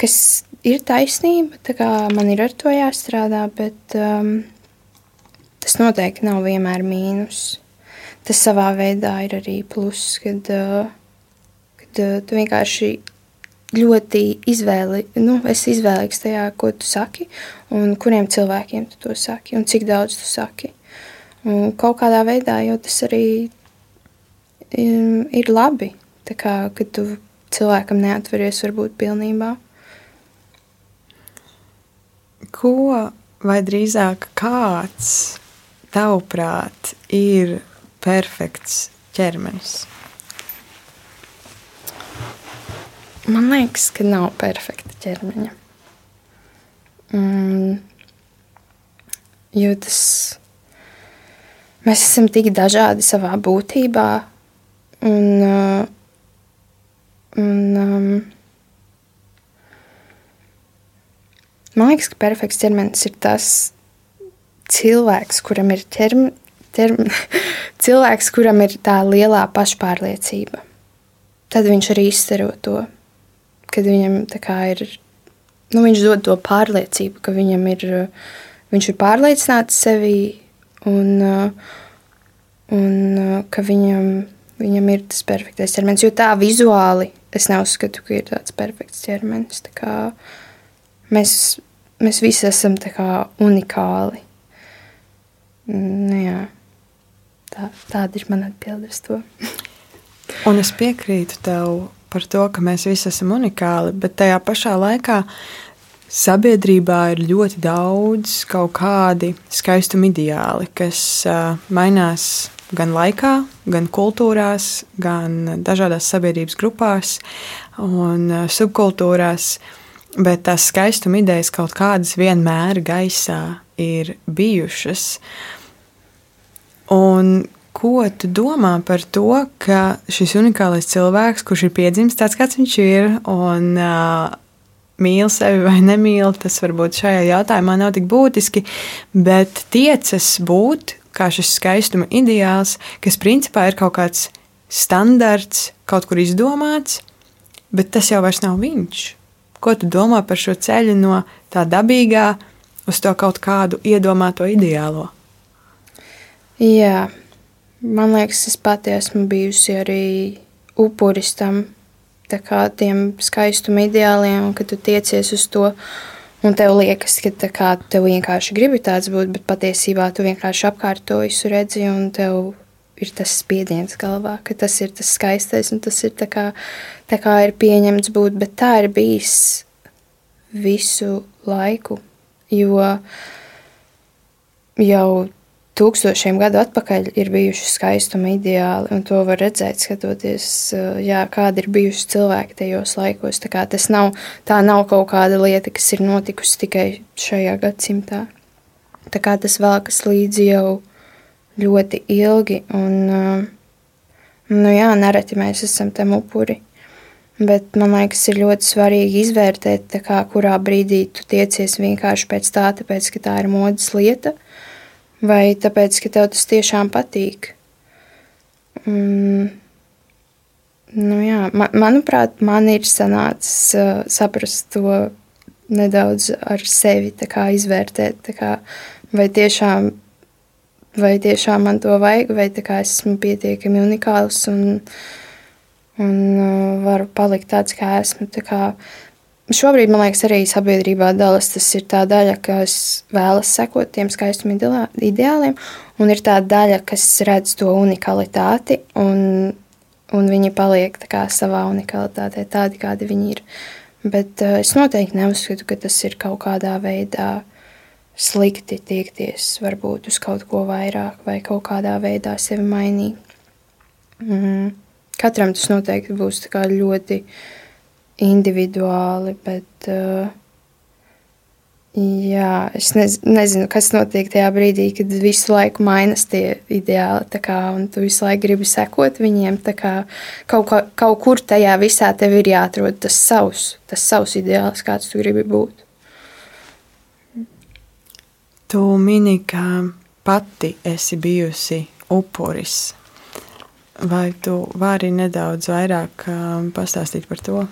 Kas ir taisnība, tā kā man ir ar to jāstrādā, bet um, tas noteikti nav vienmēr mīnus. Tas savā veidā ir arī pluss, kad, uh, kad uh, tu vienkārši ļoti izvēli, nu, esi izvēlīgs tajā, ko tu saki, un kuriem cilvēkiem tu to saki, un cik daudz tu saki. Un kaut kādā veidā jau tas arī um, ir labi. Kā, kad tu cilvēkam neatveries varbūt pilnībā. Ko vai drīzāk kāds, tavuprāt, ir perfekts ķermenis? Man liekas, ka nav perfekta ķermeņa. Mm, jo tas mēs esam tik dažādi savā būtībā, un uh, Un, um, man liekas, ka perfekts ķermenis ir tas cilvēks, kuram ir ķerm, ķerm, cilvēks, kuram ir tā lielā pašpārliecība. Tad viņš arī izstaro to, kad viņam ir. Nu, viņš dod to pārliecību, ka viņam ir, viņš ir pārliecināts sevi un, un ka viņam, viņam ir tas perfektais ķermenis. Jo tā vizuāli es neuzskatu, ka ir tāds perfekts ķermenis. Tā mēs, mēs visi esam unikāli. Nu, jā, tā, tāda ir mana atbilde uz to. Un es piekrītu tev par to, ka mēs visi esam unikāli, bet tajā pašā laikā sabiedrībā ir ļoti daudz kaut kādi skaistuma ideāli, kas uh, mainās gan laikā, gan kultūrās, gan dažādās sabiedrības grupās un uh, subkultūrās. Bet tās skaistuma idejas kaut kādas vienmēr gaisā ir bijušas. Un ko tu domā par to, ka šis unikālais cilvēks, kurš ir piedzimis tāds, kāds viņš ir, un uh, mīl sevi vai nemīl, tas varbūt šajā jautājumā nav tik būtiski, bet tiecas būt kā šis skaistuma ideāls, kas principā ir kaut kāds standarts, kaut kur izdomāts, bet tas jau vairs nav viņš. Ko tu domā par šo ceļu no tā dabīgā uz to kaut kādu iedomāto ideālo? Jā, man liekas, es pati esmu bijusi arī upuris tam, kā tiem skaistuma ideāliem, kad tu tiecies uz to Un tev liekas, ka kā, tev vienkārši gribi tāds būt, bet patiesībā tu vienkārši apkārt to visu redzi, un tev ir tas spiediens galvā, ka tas ir tas skaistais, un tas ir tā kā, tā kā ir pieņemts būt, bet tā ir bijis visu laiku, jo jau tūkstošiem gadu atpakaļ ir bijuši skaistuma ideāli, un to var redzēt, skatoties, eh, jā, kādi ir bijuši cilvēki tajos laikos. Tā, tas nav, tā nav kaut kāda lieta, kas ir notikusi tikai šajā gadsimtā. Tā kā tas velkas līdzi jau ļoti ilgi, un, eh, nu jā, nereti mēs esam tam upuri. Bet man liekas, ir ļoti svarīgi izvērtēt, kā, kurā brīdī tu tiecies vienkārši pēc tā, tāpēc, ka tā ir modes lieta, uh, vai tāpēc, ka tev tas tiešām patīk. Mm. Nu, jā, man, manuprāt, man ir sanācis uh, saprast to nedaudz ar sevi, izvērtēt, kā, vai, tiešām, vai tiešām man to vajag, vai es esmu pietiekami unikāls un, un uh, varu palikt tāds, kā esmu. Tā kā šobrīd, man liekas, arī sabiedrībā dalas tas ir tā daļa, kas vēlas sekot tiem skaistuma ideāliem, un ir tā daļa, kas redz to unikalitāti, un, un viņi paliek kā, savā unikalitātē, tādi, kādi viņi ir. Bet uh, es noteikti neuzskatu, ka tas ir kaut kādā veidā slikti tiekties varbūt uz kaut ko vairāk vai kaut kādā veidā sevi mainīt. Mm. Katram tas noteikti būs ļoti individuāli, bet uh, jā, es nez, nezinu, kas notiek tajā brīdī, kad visu laiku mainās tie ideāli, kā, un tu visu laiku gribi sekot viņiem. Kā, kaut, kā, kaut kur tajā visā tev ir jāatrod tas savs, tas savs ideāls, kāds tu gribi būt. Tu mini, ka pati esi bijusi upuris. Vai tu vari nedaudz vairāk um, pastāstīt par to?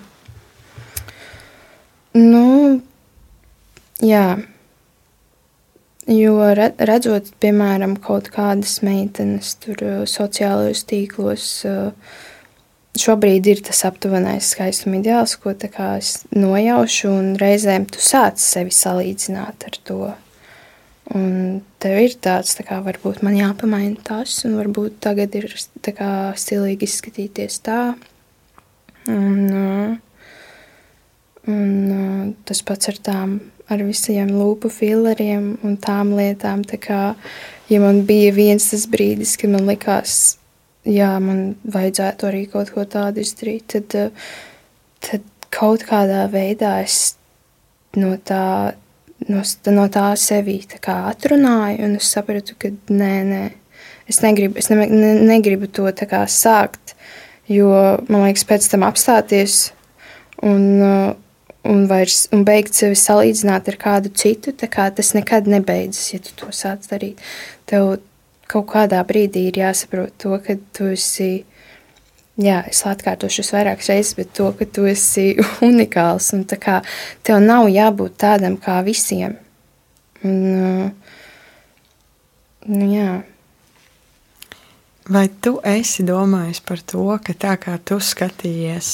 Nu, jā. Jo redzot, piemēram, kaut kādas meitenes tur uh, sociālajos tīklos, uh, šobrīd ir tas aptuvenais skaistuma ideāls, ko es nojaušu, un reizēm tu sāc sevi salīdzināt ar to. Un tev ir tāds, tā kā varbūt man jāpamaina tas, un varbūt tagad ir kā stilīgi izskatīties tā. Un, uh, un uh, tas pats ar tām, ar visiem lūpu filleriem un tām lietām. Tā kā, ja man bija viens tas brīdis, kad man likās, jā, man vajadzētu arī kaut ko tādu izdarīt, tad, uh, tad kaut kādā veidā es no tā no, no tā sevi tā atrunāju, un es sapratu, ka nē, nē, es negribu, es ne, ne, negribu to sākt, jo man liekas, pēc tam apstāties un, un, vairs, un beigt sevi salīdzināt ar kādu citu, kā tas nekad nebeidzas, ja tu to sāc darīt. Tev kaut kādā brīdī ir jāsaprot to, ka tu esi Jā, es atkārtošu vairākas reizes, bet to, ka tu esi unikāls un kā, tev nav jābūt tādam kā visiem. Un, uh, nu, jā. Vai tu esi domājis par to, ka tā kā tu skatījies,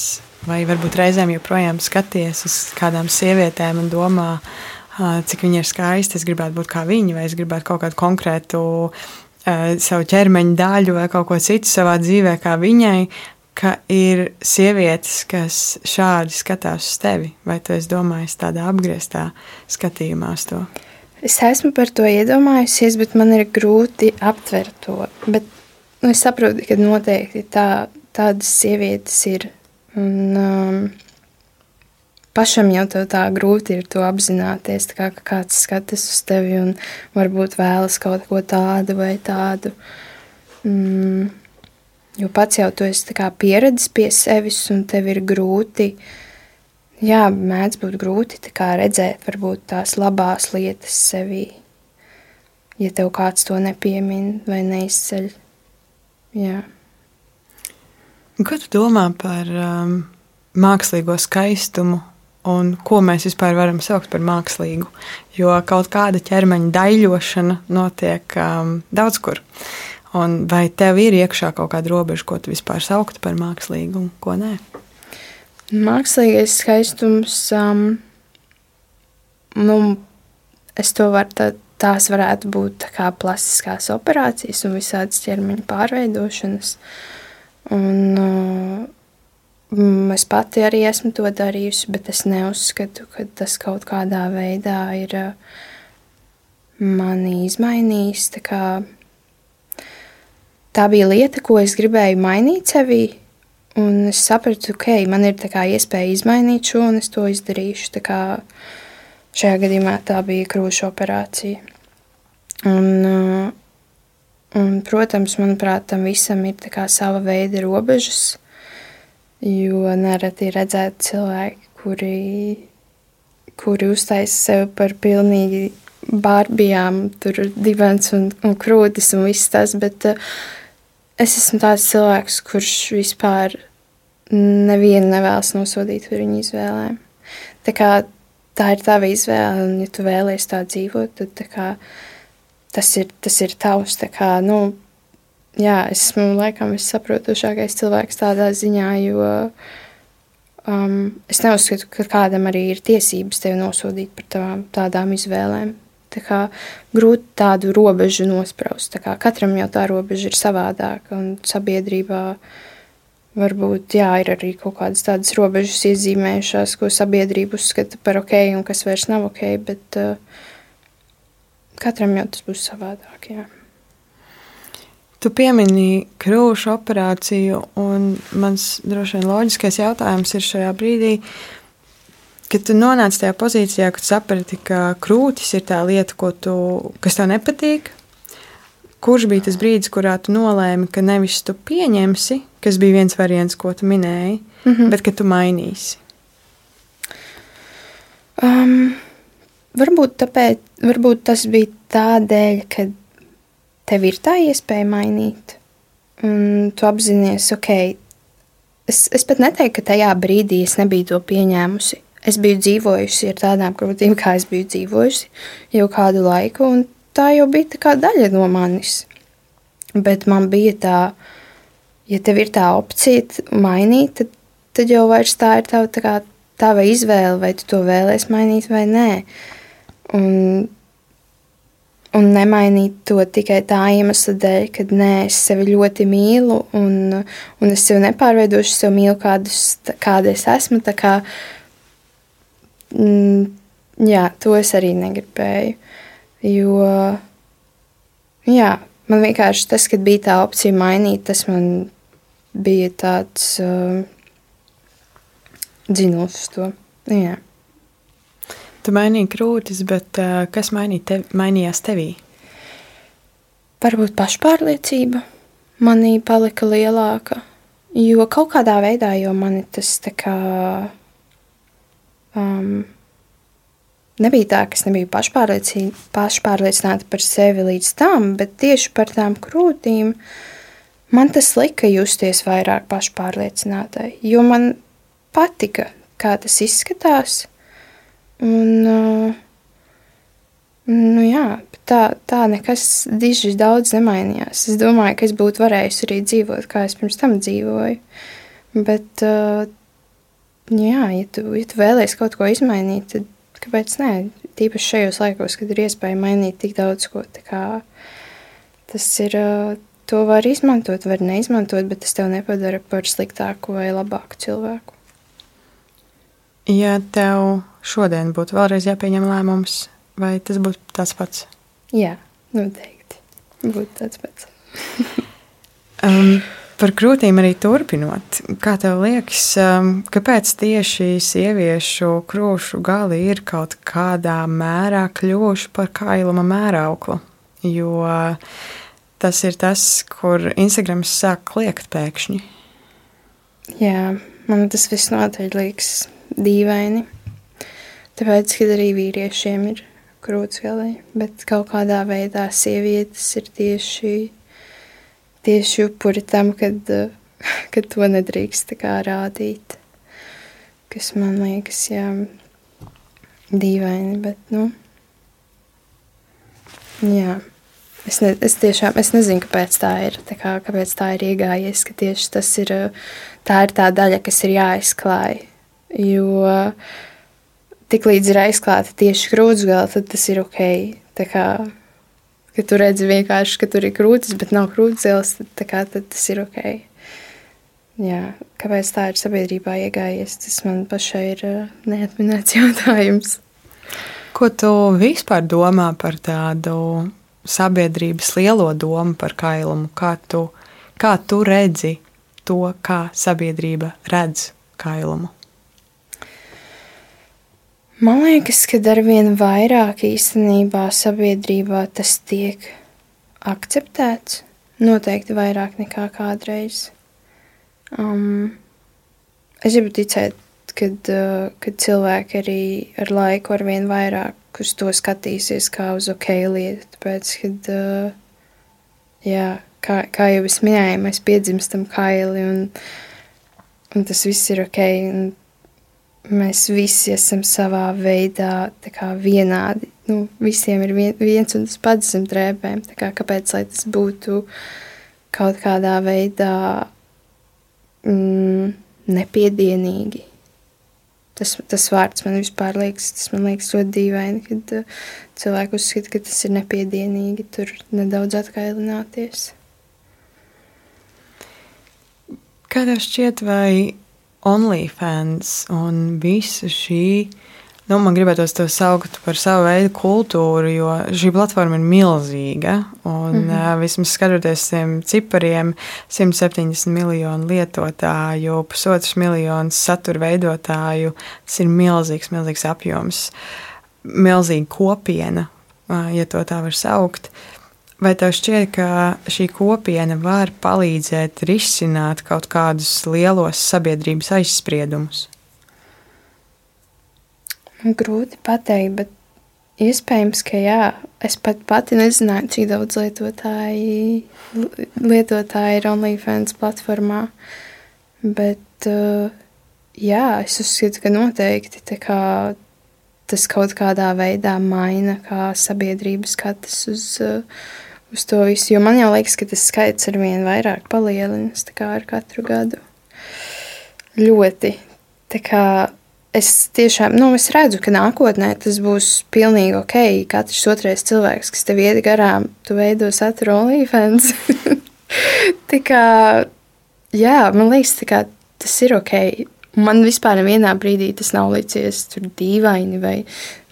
vai varbūt reizēm joprojām skaties uz kādām sievietēm un domā, cik viņa ir skaista, es gribētu būt kā viņa, vai es gribētu kaut kādu konkrētu savu ķermeņa daļu vai kaut ko citu savā dzīvē, kā viņai, ka ir sievietes, kas šādi skatās uz tevi, vai tu esi domājis tādā apgrieztā skatījumā uz to? Es esmu par to iedomājusies, bet man ir grūti aptvert to. Bet, nu, es saprotu, ka noteikti tā, tādas sievietes ir. Un, um, pašam jau tā grūti ir to apzināties, kā, ka kāds skatās uz tevi un varbūt vēlas kaut ko tādu vai tādu. Mm Jo pats jau tu esi pieredzis pie sevis, un tev ir grūti, jā, mēdz būt grūti redzēt, varbūt tās labās lietas sevī, ja tev kāds to nepiemin vai neizceļ. Jā. Ko tu domā par um, mākslīgo skaistumu un ko mēs vispār varam saukt par mākslīgu? Jo kaut kāda ķermeņa daļošana notiek um, daudz kur. Un vai tev ir iekšā kaut kāda robeža, ko tu vispār sauktu par mākslīgu un ko nē? Mākslīgais skaistums, um, nu, es to varu, tā, tās varētu būt kā plastiskās operācijas un visādas ķermeņa pārveidošanas. Un, uh, es pati arī esmu to darījusi, bet es neuzskatu, ka tas kaut kādā veidā ir uh, mani izmainījis. Tā kā tā bija lieta, ko es gribēju mainīt sevī. Un es sapratu, ka okay, man ir iespēja izmainīt šo, un es to izdarīšu. Šajā gadījumā tā bija krūšu operācija. Un, uh, un, protams, manuprāt, tam visam ir sava veida robežas. Jo nereti ir redzēti cilvēki, kuri, kuri uztaisa sevi par pilnīgi bārbijām, tur divans un, un krūtis un viss tas. Bet, uh, es esmu tāds cilvēks, kurš vispār nevienu nevēlas nosodīt par viņu izvēlēm. Tā, kā, tā ir tava izvēle, un ja tu vēlies tā dzīvot, tad kā, tas, ir, tas ir tavs. Kā, nu, jā, es esmu laikam vissaprotošākais cilvēks tādā ziņā, jo um, es neuzskatu, ka kādam arī ir tiesības tevi nosodīt par tavām, tādām izvēlēm. Tā kā grūti tādu robežu nospraust. Kā katram jau tā robeža ir savādāka, un sabiedrībā varbūt jā, ir arī kaut kādas tādas robežas iezīmējušās, ko sabiedrība uzskata par ok, un kas vairs nav ok, bet uh, katram jau tas būs savādāk. Jā. Tu piemini krūšu operāciju, un mans droši vien loģiskais jautājums ir šajā brīdī, kad tu nonāc tajā pozīcijā, kad saprati, ka krūtis ir tā lieta, tu, kas tev nepatīk. Kurš bija tas brīdis, kurā tu nolēmi, ka nevis tu pieņemsi, kas bija viens variants, ko tu minēji, mm -hmm. bet ka tu mainīsi? Um, varbūt, tāpēc, varbūt tas bija tādēļ, ka tev ir tā iespēja mainīt. Un tu apzinājies, ok, es, es pat neteiktu, ka tajā brīdī es nebiju to pieņēmusi. Es biju dzīvojusi ar tādām grūtībām, kā es biju dzīvojusi jau kādu laiku, un tā jau bija tā daļa no manis. Bet man bija tā, ja tev ir tā opcija mainīt, tad, tad jau tā ir tava, tā kā, tava izvēle, vai tu to vēlēsies mainīt vai nē. Un un nemainīt to tikai tā iemesla dēļ, ka nē, es sevi ļoti mīlu un, un es sevi nepārveidošu, es sevi mīlu kādus, kāda es esmu. Kā, mm, jā, to es arī negribēju. Jo jā, man vienkārši tas, kad bija tā opcija mainīt, tas man bija tāds uh, dzinuls uz to. Jā. Tu mainīji krūtis, bet uh, kas mainīja tev, mainījās tevī? Varbūt pašpārliecība manī palika lielāka. Jo kaut kādā veidā, jo man tas tā kā. Um, nebija tā, ka es nebiju pašpārliecināta par sevi līdz tam, bet tieši par tām krūtīm man tas lika justies vairāk pašpārliecinātai. Jo man patika, kā tas izskatās. Un, uh, nu jā, tā, tā nekas diži daudz nemainījās. Es domāju, ka es būtu varējusi arī dzīvot, kā es pirms tam dzīvoju. Bet, uh, jā, ja tu, ja tu vēlēsies kaut ko izmainīt, tad kāpēc nē? Tīpaši šajos laikos, kad ir iespēja mainīt tik daudz ko. Tas ir, to var izmantot, var neizmantot, bet tas tev nepadara par sliktāku vai labāku cilvēku. Ja tev šodien būtu vēlreiz jāpieņem lēmums, vai tas būtu tas pats? Jā, noteikti. Būtu tas pats. um, par krūtīm arī turpinot. Kā tev liekas, um, kāpēc tieši sieviešu krūšu gali ir kaut kādā mērā kļuvuši par kailuma mērauklu? Jo tas ir tas, kur Instagrams sāk kliegt pēkšņi. Jā, man tas viss noteikti liekas dīvaini. Tāpēc, kad arī vīriešiem ir krūtsgalī, bet kaut kādā veidā sievietes ir tieši, tieši upuri tam, kad, kad to nedrīkst kā rādīt. Kas man liekas, jā, dīvaini, bet, nu, jā. Es, ne, es tiešām es nezinu, kāpēc tā ir. Tā kā, kāpēc tā ir iegājies, ka tieši tas ir tā, ir tā daļa, kas ir jāizklāj Jo tiklīdz ir aizklāta tieši krūtsgala, tad tas ir ok. Tā kā, kad tu redzi vienkārši, ka tur ir krūtis, bet nav krūtsgals, tad, kā, tad tas ir ok. Jā, kāpēc tā ir sabiedrībā iegājies, tas man pašai ir neatminēts jautājums. Ko tu vispār domā par tādu sabiedrības lielo domu par kailumu? Kā tu, kā tu redzi to, kā sabiedrība redz kailumu? Man liekas, ka ar vien vairāk īstenībā sabiedrībā tas tiek akceptēts. Noteikti vairāk nekā kādreiz. Um, es gribu ticēt, kad, uh, kad cilvēki arī ar laiku ar vien vairāk uz to skatīsies kā uz ok lietu. Tāpēc, kad, uh, jā, kā, kā jau es minēju, mēs piedzimstam kaili un, un tas viss ir ok. Un mēs visi esam savā veidā vienādi. Nu, visiem ir vien, viens un tas pats zem drēbēm. Kā, kāpēc tas būtu kaut kādā veidā mm, nepiedienīgi? tas, tas vārds man vispār liekas, tas man liekas ļoti dīvaini, kad uh, cilvēki uzskata, ka tas ir nepiedienīgi tur nedaudz atkailināties. Kā tev šķiet, vai OnlyFans un visa šī Nu, man gribētos to saukt par savu veidu kultūru, jo šī platforma ir milzīga. Un, mm -hmm. uh, vismaz skatoties tiem cipariem, 170 miljonu lietotāju, pusotrs miljonus satura veidotāju, tas ir milzīgs, milzīgs apjoms, milzīga kopiena, uh, ja tā var saukt. Vai tev šķiet, ka šī kopiena var palīdzēt risināt kaut kādus lielos sabiedrības aizspriedumus? Grūti pateikt, bet iespējams, ka jā. Es pat pati nezināju, cik daudz lietotāji, lietotāji ir OnlyFans platformā. Bet uh, jā, es uzskatu, ka noteikti kā, tas kaut kādā veidā maina kā sabiedrības skatas uz, uh, uz to visu. Jo man jau liekas, ka tas skaits ar vien vairāk palielinās ar katru gadu. Ļoti. Tā kā es tiešām nu, es redzu, ka nākotnē tas būs pilnīgi ok. Katrs otrais cilvēks, kas tev iet garām, tu veido saturu OnlyFans. tā kā, jā, man liekas, kā, tas ir ok. Man vispār nevienā brīdī tas nav licies dīvaini vai,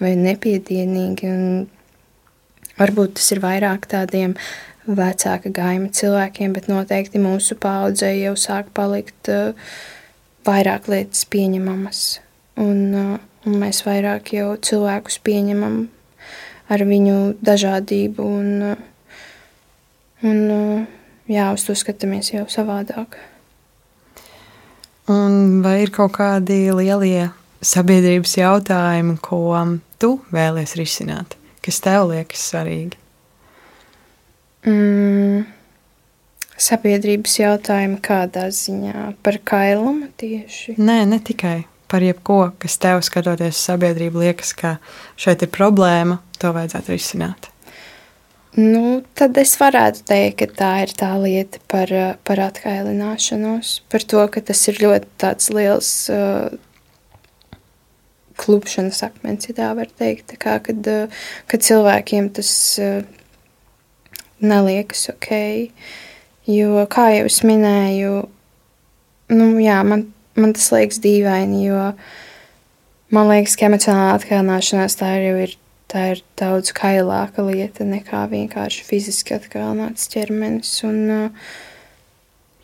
vai nepiedienīgi. Un varbūt tas ir vairāk tādiem vecāka gaima cilvēkiem, bet noteikti mūsu paudzei jau sāk palikt uh, vairāk lietas pieņemamas un, uh, un mēs vairāk jau cilvēkus pieņemam ar viņu dažādību, un, un uh, jā, uz to skatāmies jau savādāk. Un vai ir kaut kādi lielie sabiedrības jautājumi, ko tu vēlies risināt, kas tev liekas svarīgi? Mm, sabiedrības jautājumi kādā ziņā par kailumu tieši? Nē, ne tikai par jebko, kas tev skatoties sabiedrību liekas, ka šeit ir problēma, to vajadzētu risināt? Nu, tad es varētu teikt, ka tā ir tā lieta par, par atkailināšanos, par to, ka tas ir ļoti liels uh, klupšanas akmens, ja tā var teikt. Tā kā, kad, uh, kad cilvēkiem tas uh, neliekas ok. Jo, kā jau es minēju, nu, jā, man man tas liekas dīvaini, jo man liekas, ka emocionālā atkalināšanās tā jau ir, tā ir daudz kailāka lieta nekā vienkārši fiziski atkalināts ķermenis. Un,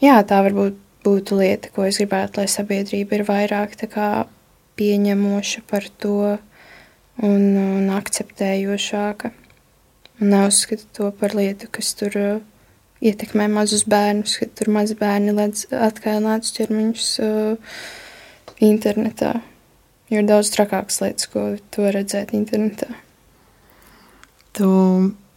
jā, tā varbūt būtu lieta, ko es gribētu, lai sabiedrība ir vairāk pieņemoša par to un, un akceptējošāka. Un neuzskata to par lietu, kas tur ir ietekmē mazus bērnus, kad tur mazi bērni ledz atkailinātus ķermeņus uh, internetā. Jo ir daudz trakākas lietas, ko tu vari redzēt internetā. Tu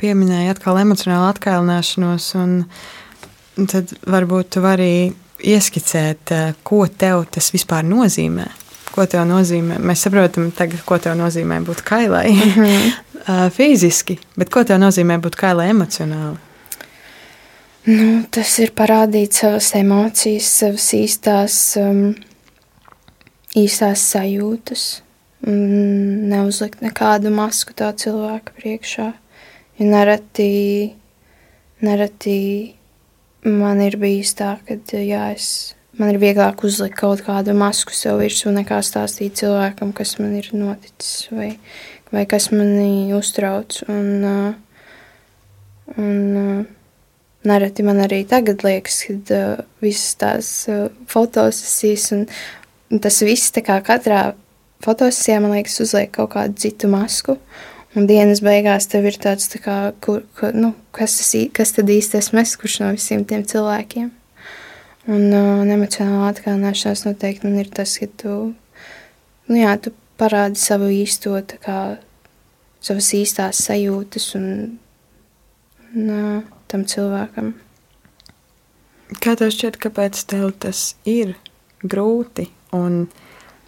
pieminēji atkal emocionālu atkailināšanos, un tad varbūt tu vari ieskicēt, uh, ko tev tas vispār nozīmē. Ko tev nozīmē? Mēs saprotam, tagad, ko tev nozīmē būt kailai mm -hmm. fiziski, bet ko tev nozīmē būt kailai emocionāli? Nu, tas ir parādīt savas emocijas, savas īstās, um, īstās sajūtas, neuzlikt nekādu masku tā cilvēka priekšā. Jo nereti, nereti man ir bijis tā, ka jā, es, man ir vieglāk uzlikt kaut kādu masku sev virsū, nekā stāstīt cilvēkam, kas man ir noticis vai, vai kas mani uztrauc. Un, uh, un, uh, Nereti man arī tagad liekas, ka uh, visas tās uh, fotosesijas un, un tas viss tā kā katrā fotosesijā, man liekas, uzliek kaut kādu citu masku. Un dienas beigās tev ir tāds, tā kā, kur, kur, nu, kas, tas, kas tad īsti esmu es, kurš no visiem tiem cilvēkiem. Un uh, emocionāla atkalināšanās noteikti man ir tas, ka tu, nu jā, tu parādi savu īsto, tā kā, savas īstās sajūtas un, un uh, tam cilvēkam. Kā tev šķiet, kāpēc tev tas ir grūti un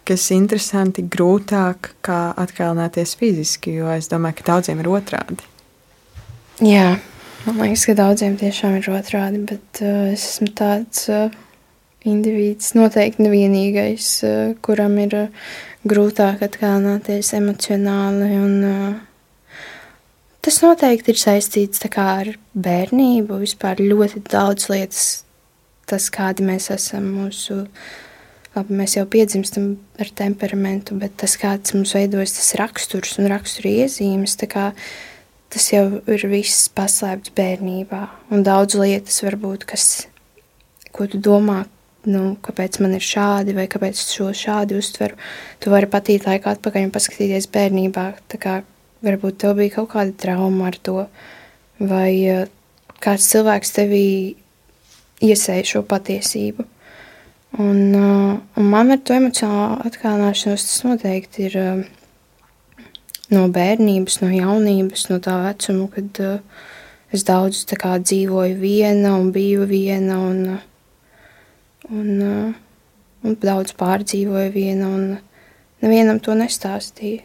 kas interesanti, grūtāk kā atkalināties fiziski, jo es domāju, ka daudziem ir otrādi. Jā, man liekas, ka daudziem tiešām ir otrādi, bet uh, es esmu tāds uh, indivīds, noteikti nevienīgais, uh, kuram ir uh, grūtāk atkalnāties emocionāli. Un, uh, tas noteikti ir saistīts ar bērnību, vispār ļoti daudz lietas, tas, kādi mēs esam mūsu. Labi, mēs jau piedzimstam ar temperamentu, bet tas, kāds mums veidojas, tas raksturs un rakstura iezīmes, kā, tas jau ir viss paslēpts bērnībā. Un daudz lietas, varbūt, kas, ko tu domā, nu, kāpēc man ir šādi, vai kāpēc es šo šādi uztveru. Tu vari patīt laikā atpakaļ un paskatīties bērnībā. Kā varbūt tev bija kaut kāda trauma ar to, vai uh, kāds cilvēks tevī iesēja šo patiesību. Un, uh, un man ar to emocionālo atkāpšanos tas noteikti ir uh, no bērnības, no jaunības, no tā vecuma, kad uh, es daudz kā, dzīvoju viena un biju viena. Un, Un, un daudz pārdzīvoja viena, un nevienam to nestāstīja.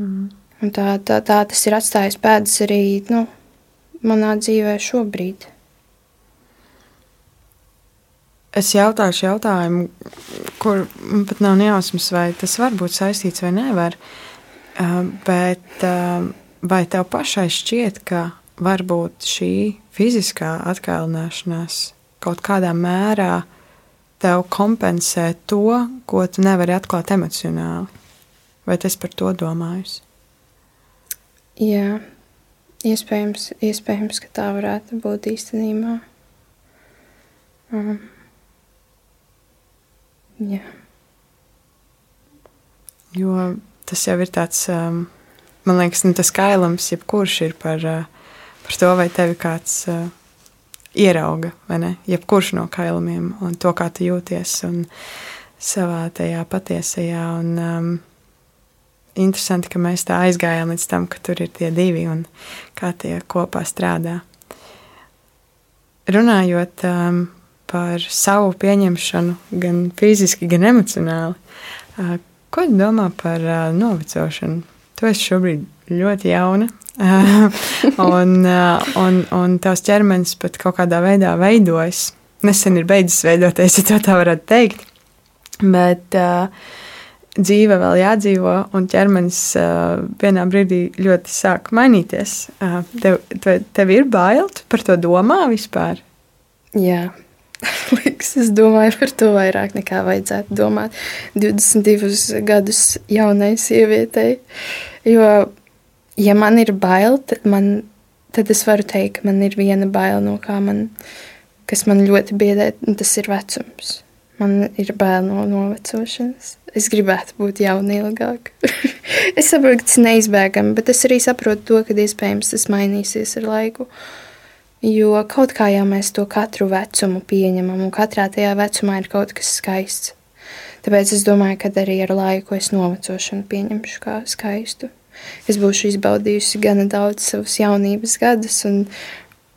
Mm. Un tā, tā, tā tas ir atstājis pēdas arī nu, manā dzīvē šobrīd. Es jautāšu jautājumu, kur man pat nav nejausmas, vai tas var būt saistīts vai nevar. Bet vai tev pašai šķiet, ka varbūt šī fiziskā atkalināšanās kaut kādā mērā tev kompensē to, ko tu nevari atklāt emocionāli. Vai tas par to domājus? Jā, iespējams, iespējams ka tā varētu būt īstenībā. Um, jā. Jo tas jau ir tāds, um, man liekas, nu, tas kailams, jebkurš ir par, uh, par to, vai tevi kāds. Uh, ierauga, vai ne? Jebkurš no kailumiem un to, kā tu jūties un savā tajā patiesajā. Un, um, interesanti, ka mēs tā aizgājām līdz tam, ka tur ir tie divi un kā tie kopā strādā. Runājot um, par savu pieņemšanu, gan fiziski, gan emocionāli, ko tu domā par novecošanu? Tu esi šobrīd ļoti jauna, un, un, un tavs ķermenis pat kaut kādā veidā veidojas. Nesen ir beidzis veidoties, ja tā varētu teikt. Bet uh, dzīve vēl jādzīvo, un ķermenis uh, vienā brīdī ļoti sāk mainīties. Uh, tev, tev, tev ir bail par to domā vispār? Jā. Liekas, es domāju par to vairāk nekā vajadzētu domāt 22 gadus jaunai sievietei. Jo ja man ir bail, tad, man, tad es varu teikt, ka man ir viena baila, no kā man, kas man ļoti biedē, un tas ir vecums. Man ir bail no novecošanas. Es gribētu būt jauna ilgāk. es saprotu, ka tas neizbēgami, bet es arī saprotu to, ka iespējams tas mainīsies ar laiku. Jo kaut kā jau mēs to katru vecumu pieņemam, un katrā tajā vecumā ir kaut kas skaists. Tāpēc es domāju, ka arī ar laiku es novecošanu pieņemšu kā skaistu es būšu izbaudījusi gana daudz savus jaunības gadus, un,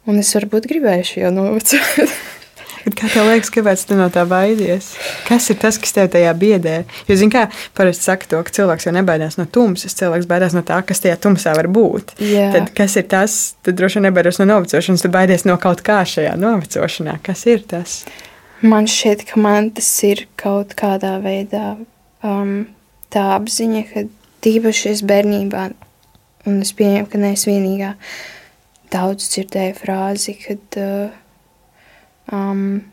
un es varbūt gribēšu jau novecot. Kā tev liekas, kāpēc tu no tā baidies? Kas ir tas, kas tev tajā biedē? Jo, zini, kā parasti saka to, ka cilvēks jau nebaidās no tumsas, cilvēks baidās no tā, kas tajā tumsā var būt. Jā. Tad kas ir tas? Tad droši vien nebaidās no novecošanas, tad baidies no kaut kā šajā novecošanā. Kas ir tas? Man šķiet, ka man tas ir kaut kādā veidā um, tā apziņa, ka tīpaši es bērnībā, un es pieņemu, ka neesmu vienīgā, daudz dzirdēju frāzi, kad, uh, um,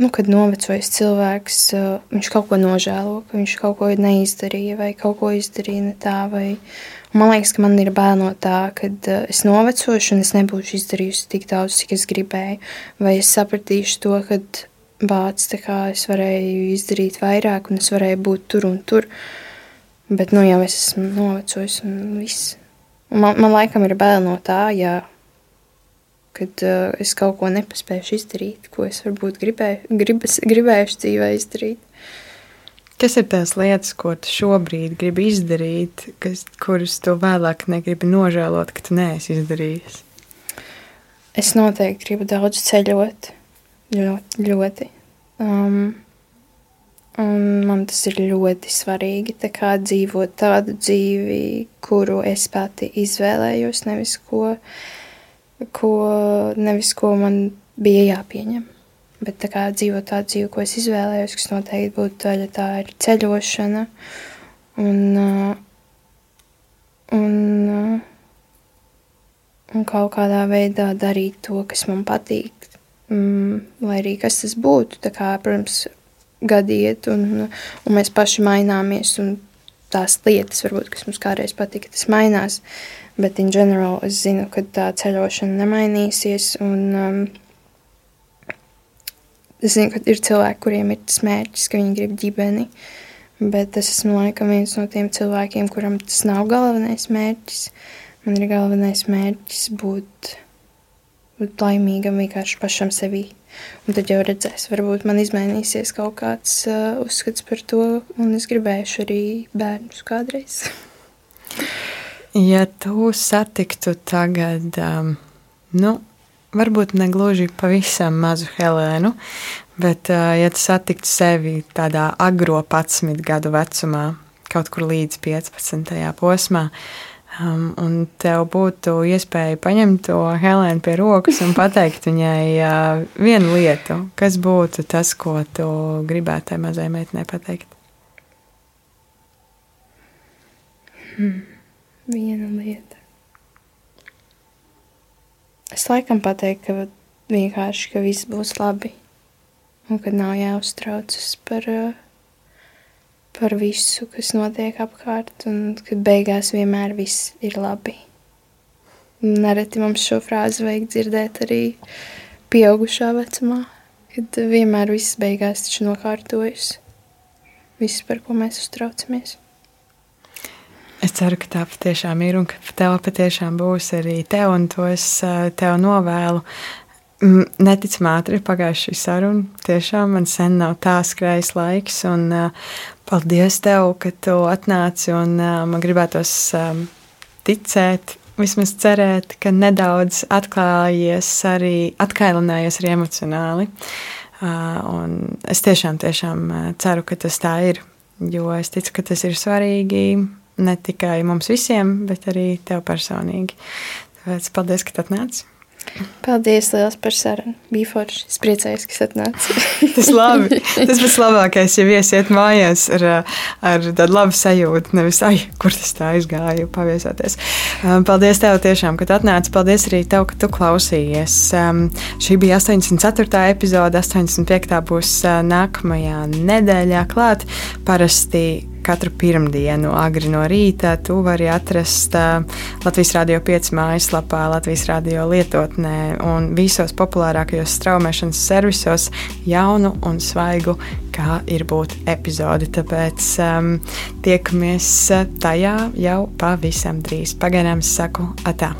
nu, kad novecojas cilvēks, uh, viņš kaut ko nožēlo, ka viņš kaut ko neizdarīja vai kaut ko izdarīja ne tā. Vai, man liekas, ka man ir bail no tā, ka uh, es novecošu un es nebūšu izdarījusi tik daudz, cik es gribēju, vai es sapratīšu to, ka bācis, tā kā es varēju izdarīt vairāk un es varēju būt tur un tur. Bet nu jau es esmu novecojis un viss. Man, man laikam ir bail no tā, ja, kad uh, es kaut ko nepaspēju izdarīt, ko es varbūt gribēju, gribas, gribējuši dzīvē izdarīt. Kas ir tās lietas, ko tu šobrīd gribi izdarīt, kas, kuras tu vēlāk negribi nožēlot, ka tu neesi izdarījis? Es noteikti gribu daudz ceļot. Ļoti. ļoti. Um, Un man tas ir ļoti svarīgi kā, dzīvot tādu dzīvi, kuru es pati izvēlējos, nevis ko, ko, nevis ko man bija jāpieņem. Bet tā kā dzīvot tādu dzīvi, ko es izvēlējos, kas noteikti būtu daļa, tā ir ceļošana un, uh, un, uh, un kaut kādā veidā darīt to, kas man patīk. Mm, lai arī kas tas būtu, tā kā, protams, gadiet un, un mēs paši maināmies un tās lietas, varbūt, kas mums kādreiz patika, tas mainās. Bet, in general, es zinu, ka tā ceļošana nemainīsies. Un, um, Es zinu, ka ir cilvēki, kuriem ir tas mērķis, ka viņi grib ģimeni, bet es esmu laikam viens no tiem cilvēkiem, kuram tas nav galvenais mērķis. Man ir galvenais mērķis būt, būt laimīgam vienkārši pašam sevī. Un tad jau redzēs, varbūt man izmainīsies kaut kāds uh, uzskats par to, un es gribēšu arī bērnus kādreiz. ja tu satiktu tagad, um, nu, varbūt ne gluži pavisam mazu Helēnu, bet, ja tu satiktu sevi tādā agro 11 gadu vecumā, kaut kur līdz 15. posmā, um, un tev būtu iespēja paņemt to Helēnu pie rokas un pateikt viņai uh, vienu lietu, kas būtu tas, ko tu gribētu tai mazai meitenei pateikt? Hmm. Viena lieta. Es laikam pateiktu, ka vienkārši ka viss būs labi un ka nav jāuztraucas par, eh, par visu, kas notiek apkārt, un ka beigās vienmēr viss ir labi. Nereti mums šo frāzi vajag dzirdēt arī pieaugušā vecumā, kad vienmēr viss beigās taču nokārtojas. Viss, par ko mēs uztraucamies. Es ceru, ka tā patiešām ir un ka tev patiešām būs arī tev, un to es eh, tev novēlu. Neticami ātri ir pagājuši šī saruna. Tiešām man sen nav tā skrējis laiks, un uh, paldies tev, ka tu atnāci. Un, uh, man gribētos um, ticēt, vismaz cerēt, ka nedaudz atklājies arī, atkailinājies arī emocionāli. Uh, es tiešām, tiešām ceru, ka tas tā ir, jo es ticu, ka tas ir svarīgi ne tikai mums visiem, bet arī tev personīgi. Tāpēc paldies, ka atnāci. Paldies liels par sarunu. Bija forši. Es priecājos, ka atnāci. tas labi. Tas pats labākais, ja iesiet mājās ar, ar tādu labu sajūtu. Nevis, ai, kur tas tā aizgāja, paviesoties. Um, paldies tev tiešām, ka atnāci. Paldies arī tev, ka tu klausījies. Um, šī bija 84. epizode, 85. būs uh, nākamajā nedēļā klāt. Parasti katru pirmdienu, agri no rīta. Tu vari atrast Latvijas Rādio 5 mājaslapā, Latvijas Rādio lietotnē un visos populārākajos straumēšanas servisos jaunu un svaigu, kā ir būt epizodi. Tāpēc um, tiekamies tajā jau pavisam drīz. Pagaidām saku atā!